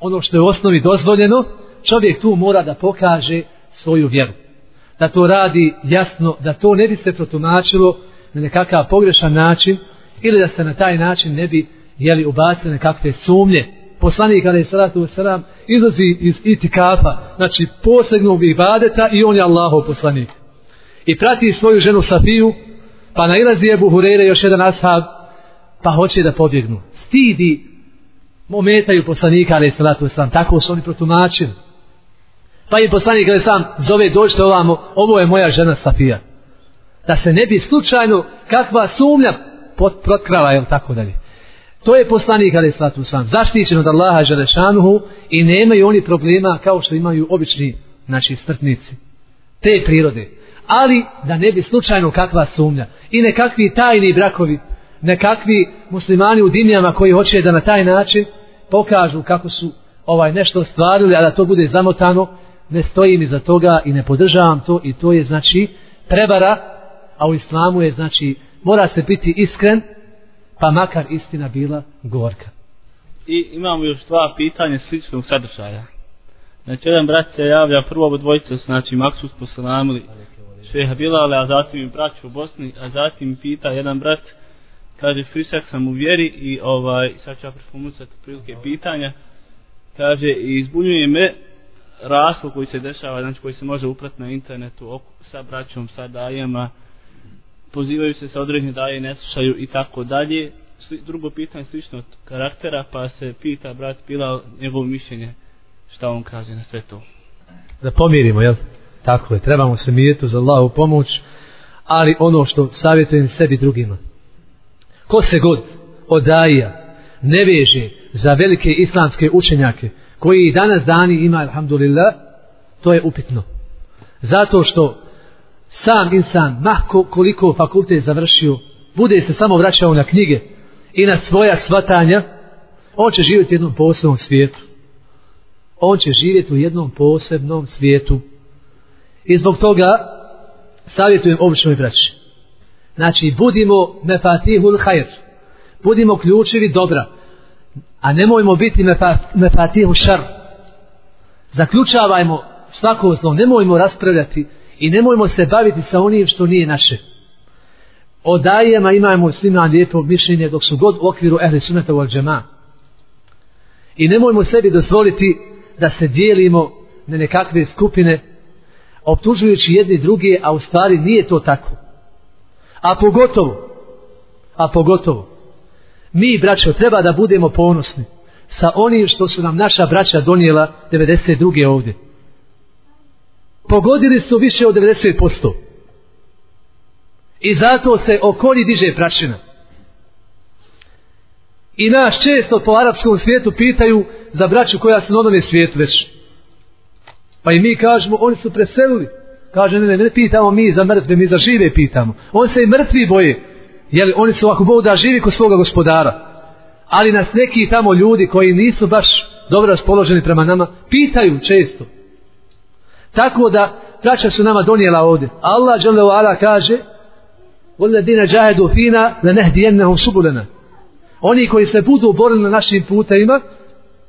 ono što je u osnovi dozvoljeno čovjek tu mora da pokaže svoju vjeru. Da to radi jasno da to ne bi se protumačilo na nekakav pogrešan način ili da se na taj način ne bi jeli ubacili nekakve sumnje. Poslanik ali salatu Veseram izlazi iz itikafa znači posebnog ibadeta i on je Allahov poslanik. I prati svoju ženu Safiju pa nailazi Ebu Hureyre još jedan ashab pa hoće da pobjegnu. Stidi ometaju poslanika ali salatu wasalam tako su oni protumačili pa je poslanik kada sam zove dođite ovamo ovo je moja žena Safija da se ne bi slučajno kakva sumnja protkrala jel tako dalje To je poslanik ali slatu sam zaštićen od Allaha Želešanuhu i nemaju oni problema kao što imaju obični naši smrtnici. Te prirode. Ali da ne bi slučajno kakva sumnja i nekakvi tajni brakovi, nekakvi muslimani u dimljama koji hoće da na taj način pokažu kako su ovaj nešto ostvarili, a da to bude zamotano, ne stojim iza toga i ne podržavam to i to je znači prevara, a u islamu je znači mora se biti iskren pa makar istina bila gorka. I imamo još dva pitanja sličnog sadržaja. Znači, jedan brat se javlja, prvo od dvojice, znači, Maksus poselamili šeha Bilale, a zatim i braću u Bosni, a zatim pita jedan brat, kaže, frisak sam u vjeri i ovaj, sad ću ja preformulisati prilike pitanja, kaže, i izbunjuje me raslo koji se dešava, znači koji se može uprati na internetu sa braćom, sa dajama, pozivaju se sa određenih daje ne slušaju i tako dalje. Drugo pitanje slično od karaktera, pa se pita brat Bilal njegovo mišljenje šta on kaže na sve to. Da pomirimo, jel? Tako je, trebamo se miriti za Allahu pomoć, ali ono što savjetujem sebi drugima. Ko se god odaja, ne veže za velike islamske učenjake, koji i danas dani ima, alhamdulillah, to je upitno. Zato što sam insan, mahko koliko fakultet završio, bude se samo vraćao na knjige i na svoja svatanja, on će živjeti u jednom posebnom svijetu. On će živjeti u jednom posebnom svijetu. I zbog toga savjetujem običnoj braći. Znači, budimo mefatihul hajr. Budimo ključevi dobra. A nemojmo biti mefatihu šar. Zaključavajmo svako zlo. Nemojmo raspravljati i nemojmo se baviti sa onim što nije naše. O dajema imamo svima lijepo mišljenje dok su god u okviru ehli sunata u džema. I nemojmo sebi dozvoliti da se dijelimo na nekakve skupine optužujući jedni druge, a u stvari nije to tako. A pogotovo, a pogotovo, mi, braćo, treba da budemo ponosni sa onim što su nam naša braća donijela 92. ovdje pogodili su više od 90%. I zato se okoli diže prašina. I nas često po arapskom svijetu pitaju za braću koja su na onome svijetu već. Pa i mi kažemo, oni su preselili. Kaže, ne, ne, ne pitamo mi za mrtve, mi za žive pitamo. On se i mrtvi boje. Jer oni su ako Bog da živi kod svoga gospodara. Ali nas neki tamo ljudi koji nisu baš dobro raspoloženi prema nama, pitaju često. Tako da braća su nama donijela ovdje. Allah dželle ala kaže: "Walladina jahadu fina lanahdiyannahum subulana." Oni koji se budu borili na našim putevima,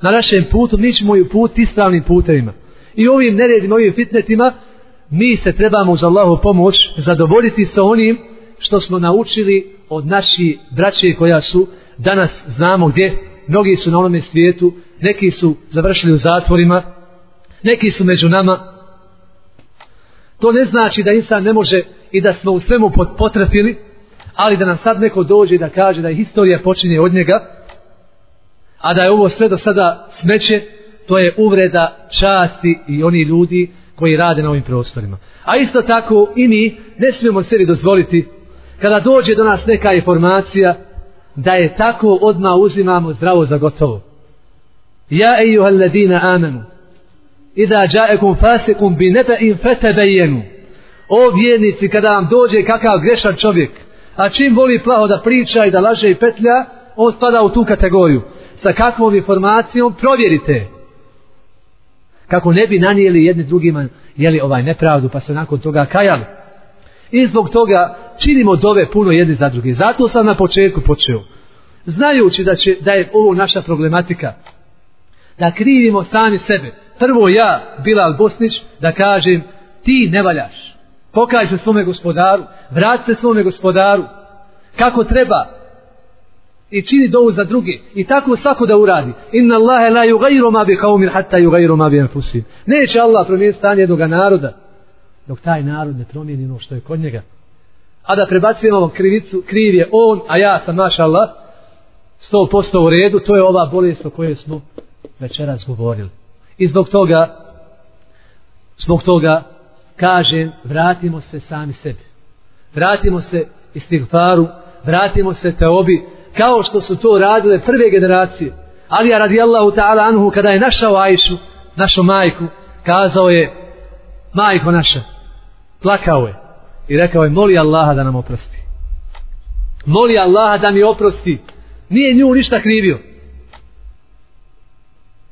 na našem putu, mi ćemo ju put ispravnim putevima. I ovim neredima, ovim fitnetima, mi se trebamo uz Allahu pomoć zadovoljiti sa onim što smo naučili od naši braće koja su danas znamo gdje, mnogi su na onome svijetu, neki su završili u zatvorima, neki su među nama, To ne znači da insan ne može i da smo u svemu potrefili, ali da nam sad neko dođe da kaže da je historija počinje od njega, a da je ovo sve do sada smeće, to je uvreda časti i oni ljudi koji rade na ovim prostorima. A isto tako i mi ne smijemo sebi dozvoliti kada dođe do nas neka informacija, da je tako odma uzimamo zdravo za gotovo. Ja ejuhal alladina amanu, idha jaekum fasikum bi neba'in fetebejenu. O vjernici, kada vam dođe kakav grešan čovjek, a čim voli plaho da priča i da laže i petlja, on spada u tu kategoriju. Sa kakvom informacijom provjerite. Kako ne bi nanijeli jedni drugima jeli ovaj nepravdu, pa se nakon toga kajali. I zbog toga činimo dove puno jedni za drugi. Zato sam na početku počeo. Znajući da, će, da je ovo naša problematika, da krivimo sami sebe. Prvo ja, Bilal Bosnić, da kažem, ti ne valjaš. Pokaj se svome gospodaru, vrati se svome gospodaru, kako treba, i čini dovu za druge. I tako svako da uradi. Inna Allahe la yugayru ma bi qawmin hatta yugayru ma bi anfusihim. Neće Allah promijeniti stanje jednog naroda dok taj narod ne promijeni ono što je kod njega. A da prebacujemo krivicu, kriv je on, a ja sam maša Allah, sto posto u redu, to je ova bolest o kojoj smo večeras govorili. I zbog toga, zbog toga, kažem, vratimo se sami sebi. Vratimo se istighfaru, vratimo se teobi, kao što su to radile prve generacije. Ali ja radi Allahu ta'ala anhu, kada je našao Ajšu, našu majku, kazao je, majko naša, plakao je i rekao je, moli Allaha da nam oprosti. Moli Allaha da mi oprosti. Nije nju ništa krivio.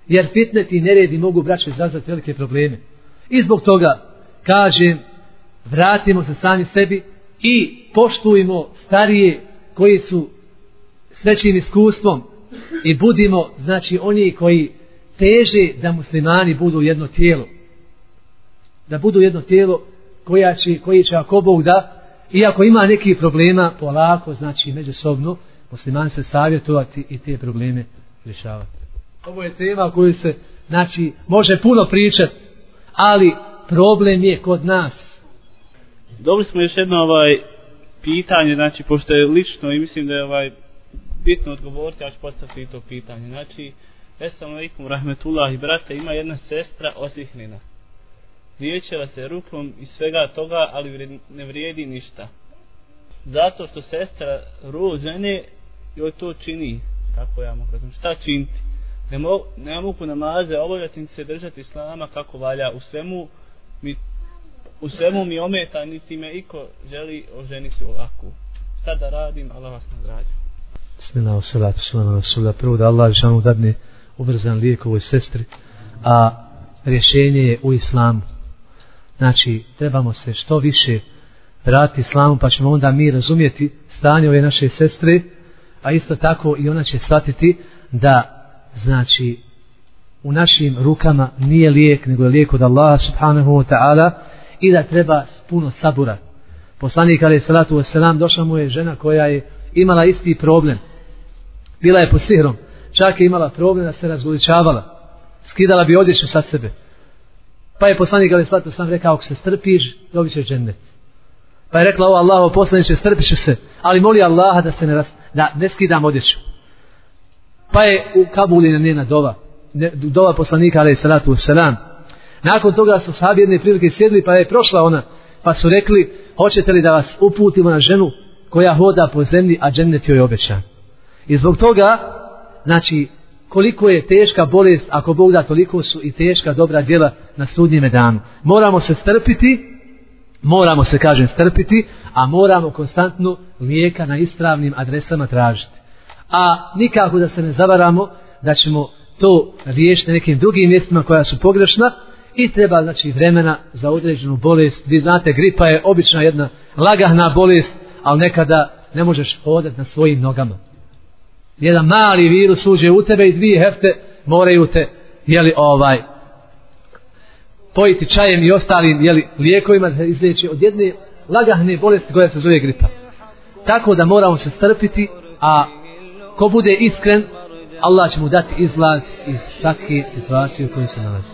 Jer fitneti i neredi mogu braće izazvati velike probleme. I zbog toga kažem, vratimo se sami sebi i poštujmo starije koji su s većim iskustvom i budimo, znači, oni koji teže da muslimani budu jedno tijelo. Da budu jedno tijelo koja će, koji će ako Bog da, iako ima neki problema, polako, znači, međusobno, musliman se savjetovati i te probleme rješavati. Ovo je tema koju se, znači, može puno pričati, ali problem je kod nas. Dobili smo još jedno ovaj pitanje, znači, pošto je lično i mislim da je ovaj bitno odgovoriti, ja ću postaviti to pitanje. Znači, Assalamu alaikum, rahmetullahi, brate, ima jedna sestra osihnina. Liječila se rukom i svega toga, ali ne vrijedi ništa. Zato što sestra rozene joj to čini. Kako ja mogu razumjeti? Šta činiti? Ne, mo, ne mogu namaze obavljati se držati islama kako valja. U svemu mi, u svemu mi ometa, niti me iko želi oženiti ovako. Šta da radim, Allah vas nagrađa. Bismillah, salatu, salatu, rasulullah. Prvo da Allah žanu dadne ubrzan lijek ovoj sestri, a rješenje je u islamu. Znači, trebamo se što više vratiti islamu, pa ćemo onda mi razumjeti stanje ove naše sestre, a isto tako i ona će shvatiti da, znači, u našim rukama nije lijek, nego je lijek od Allaha subhanahu wa ta'ala i da treba puno sabura. Poslanik alaih salatu wasalam došla mu je žena koja je imala isti problem bila je pod sihrom, čak je imala problem da se razgoličavala, skidala bi odjeću sa sebe. Pa je poslanik Ali Svatu sam rekao, ako se strpiš, dobit ćeš džennet. Pa je rekla, o Allaho poslaniče, strpit ću se, ali moli Allaha da se ne, ras, da ne skidam odjeću. Pa je u Kabuli na njena dova, ne, dova poslanika Ali Svatu Selam. Nakon toga su sahabi jedne prilike sjedli, pa je prošla ona, pa su rekli, hoćete li da vas uputimo na ženu koja hoda po zemlji, a džennet joj obećan. I zbog toga, znači, koliko je teška bolest, ako Bog da, toliko su i teška dobra djela na sudnjeme danu. Moramo se strpiti, moramo se, kažem, strpiti, a moramo konstantno lijeka na ispravnim adresama tražiti. A nikako da se ne zavaramo da ćemo to riješiti na nekim drugim mjestima koja su pogrešna i treba, znači, vremena za određenu bolest. Vi znate, gripa je obična jedna lagahna bolest, ali nekada ne možeš hodati na svojim nogama jedan mali virus uđe u tebe i dvije hefte moraju te jeli ovaj pojiti čajem i ostalim jeli, lijekovima da izliječi od jedne lagahne bolesti koja se zove gripa. Tako da moramo se strpiti, a ko bude iskren, Allah će mu dati izlaz iz svake situacije u kojoj se nalazi.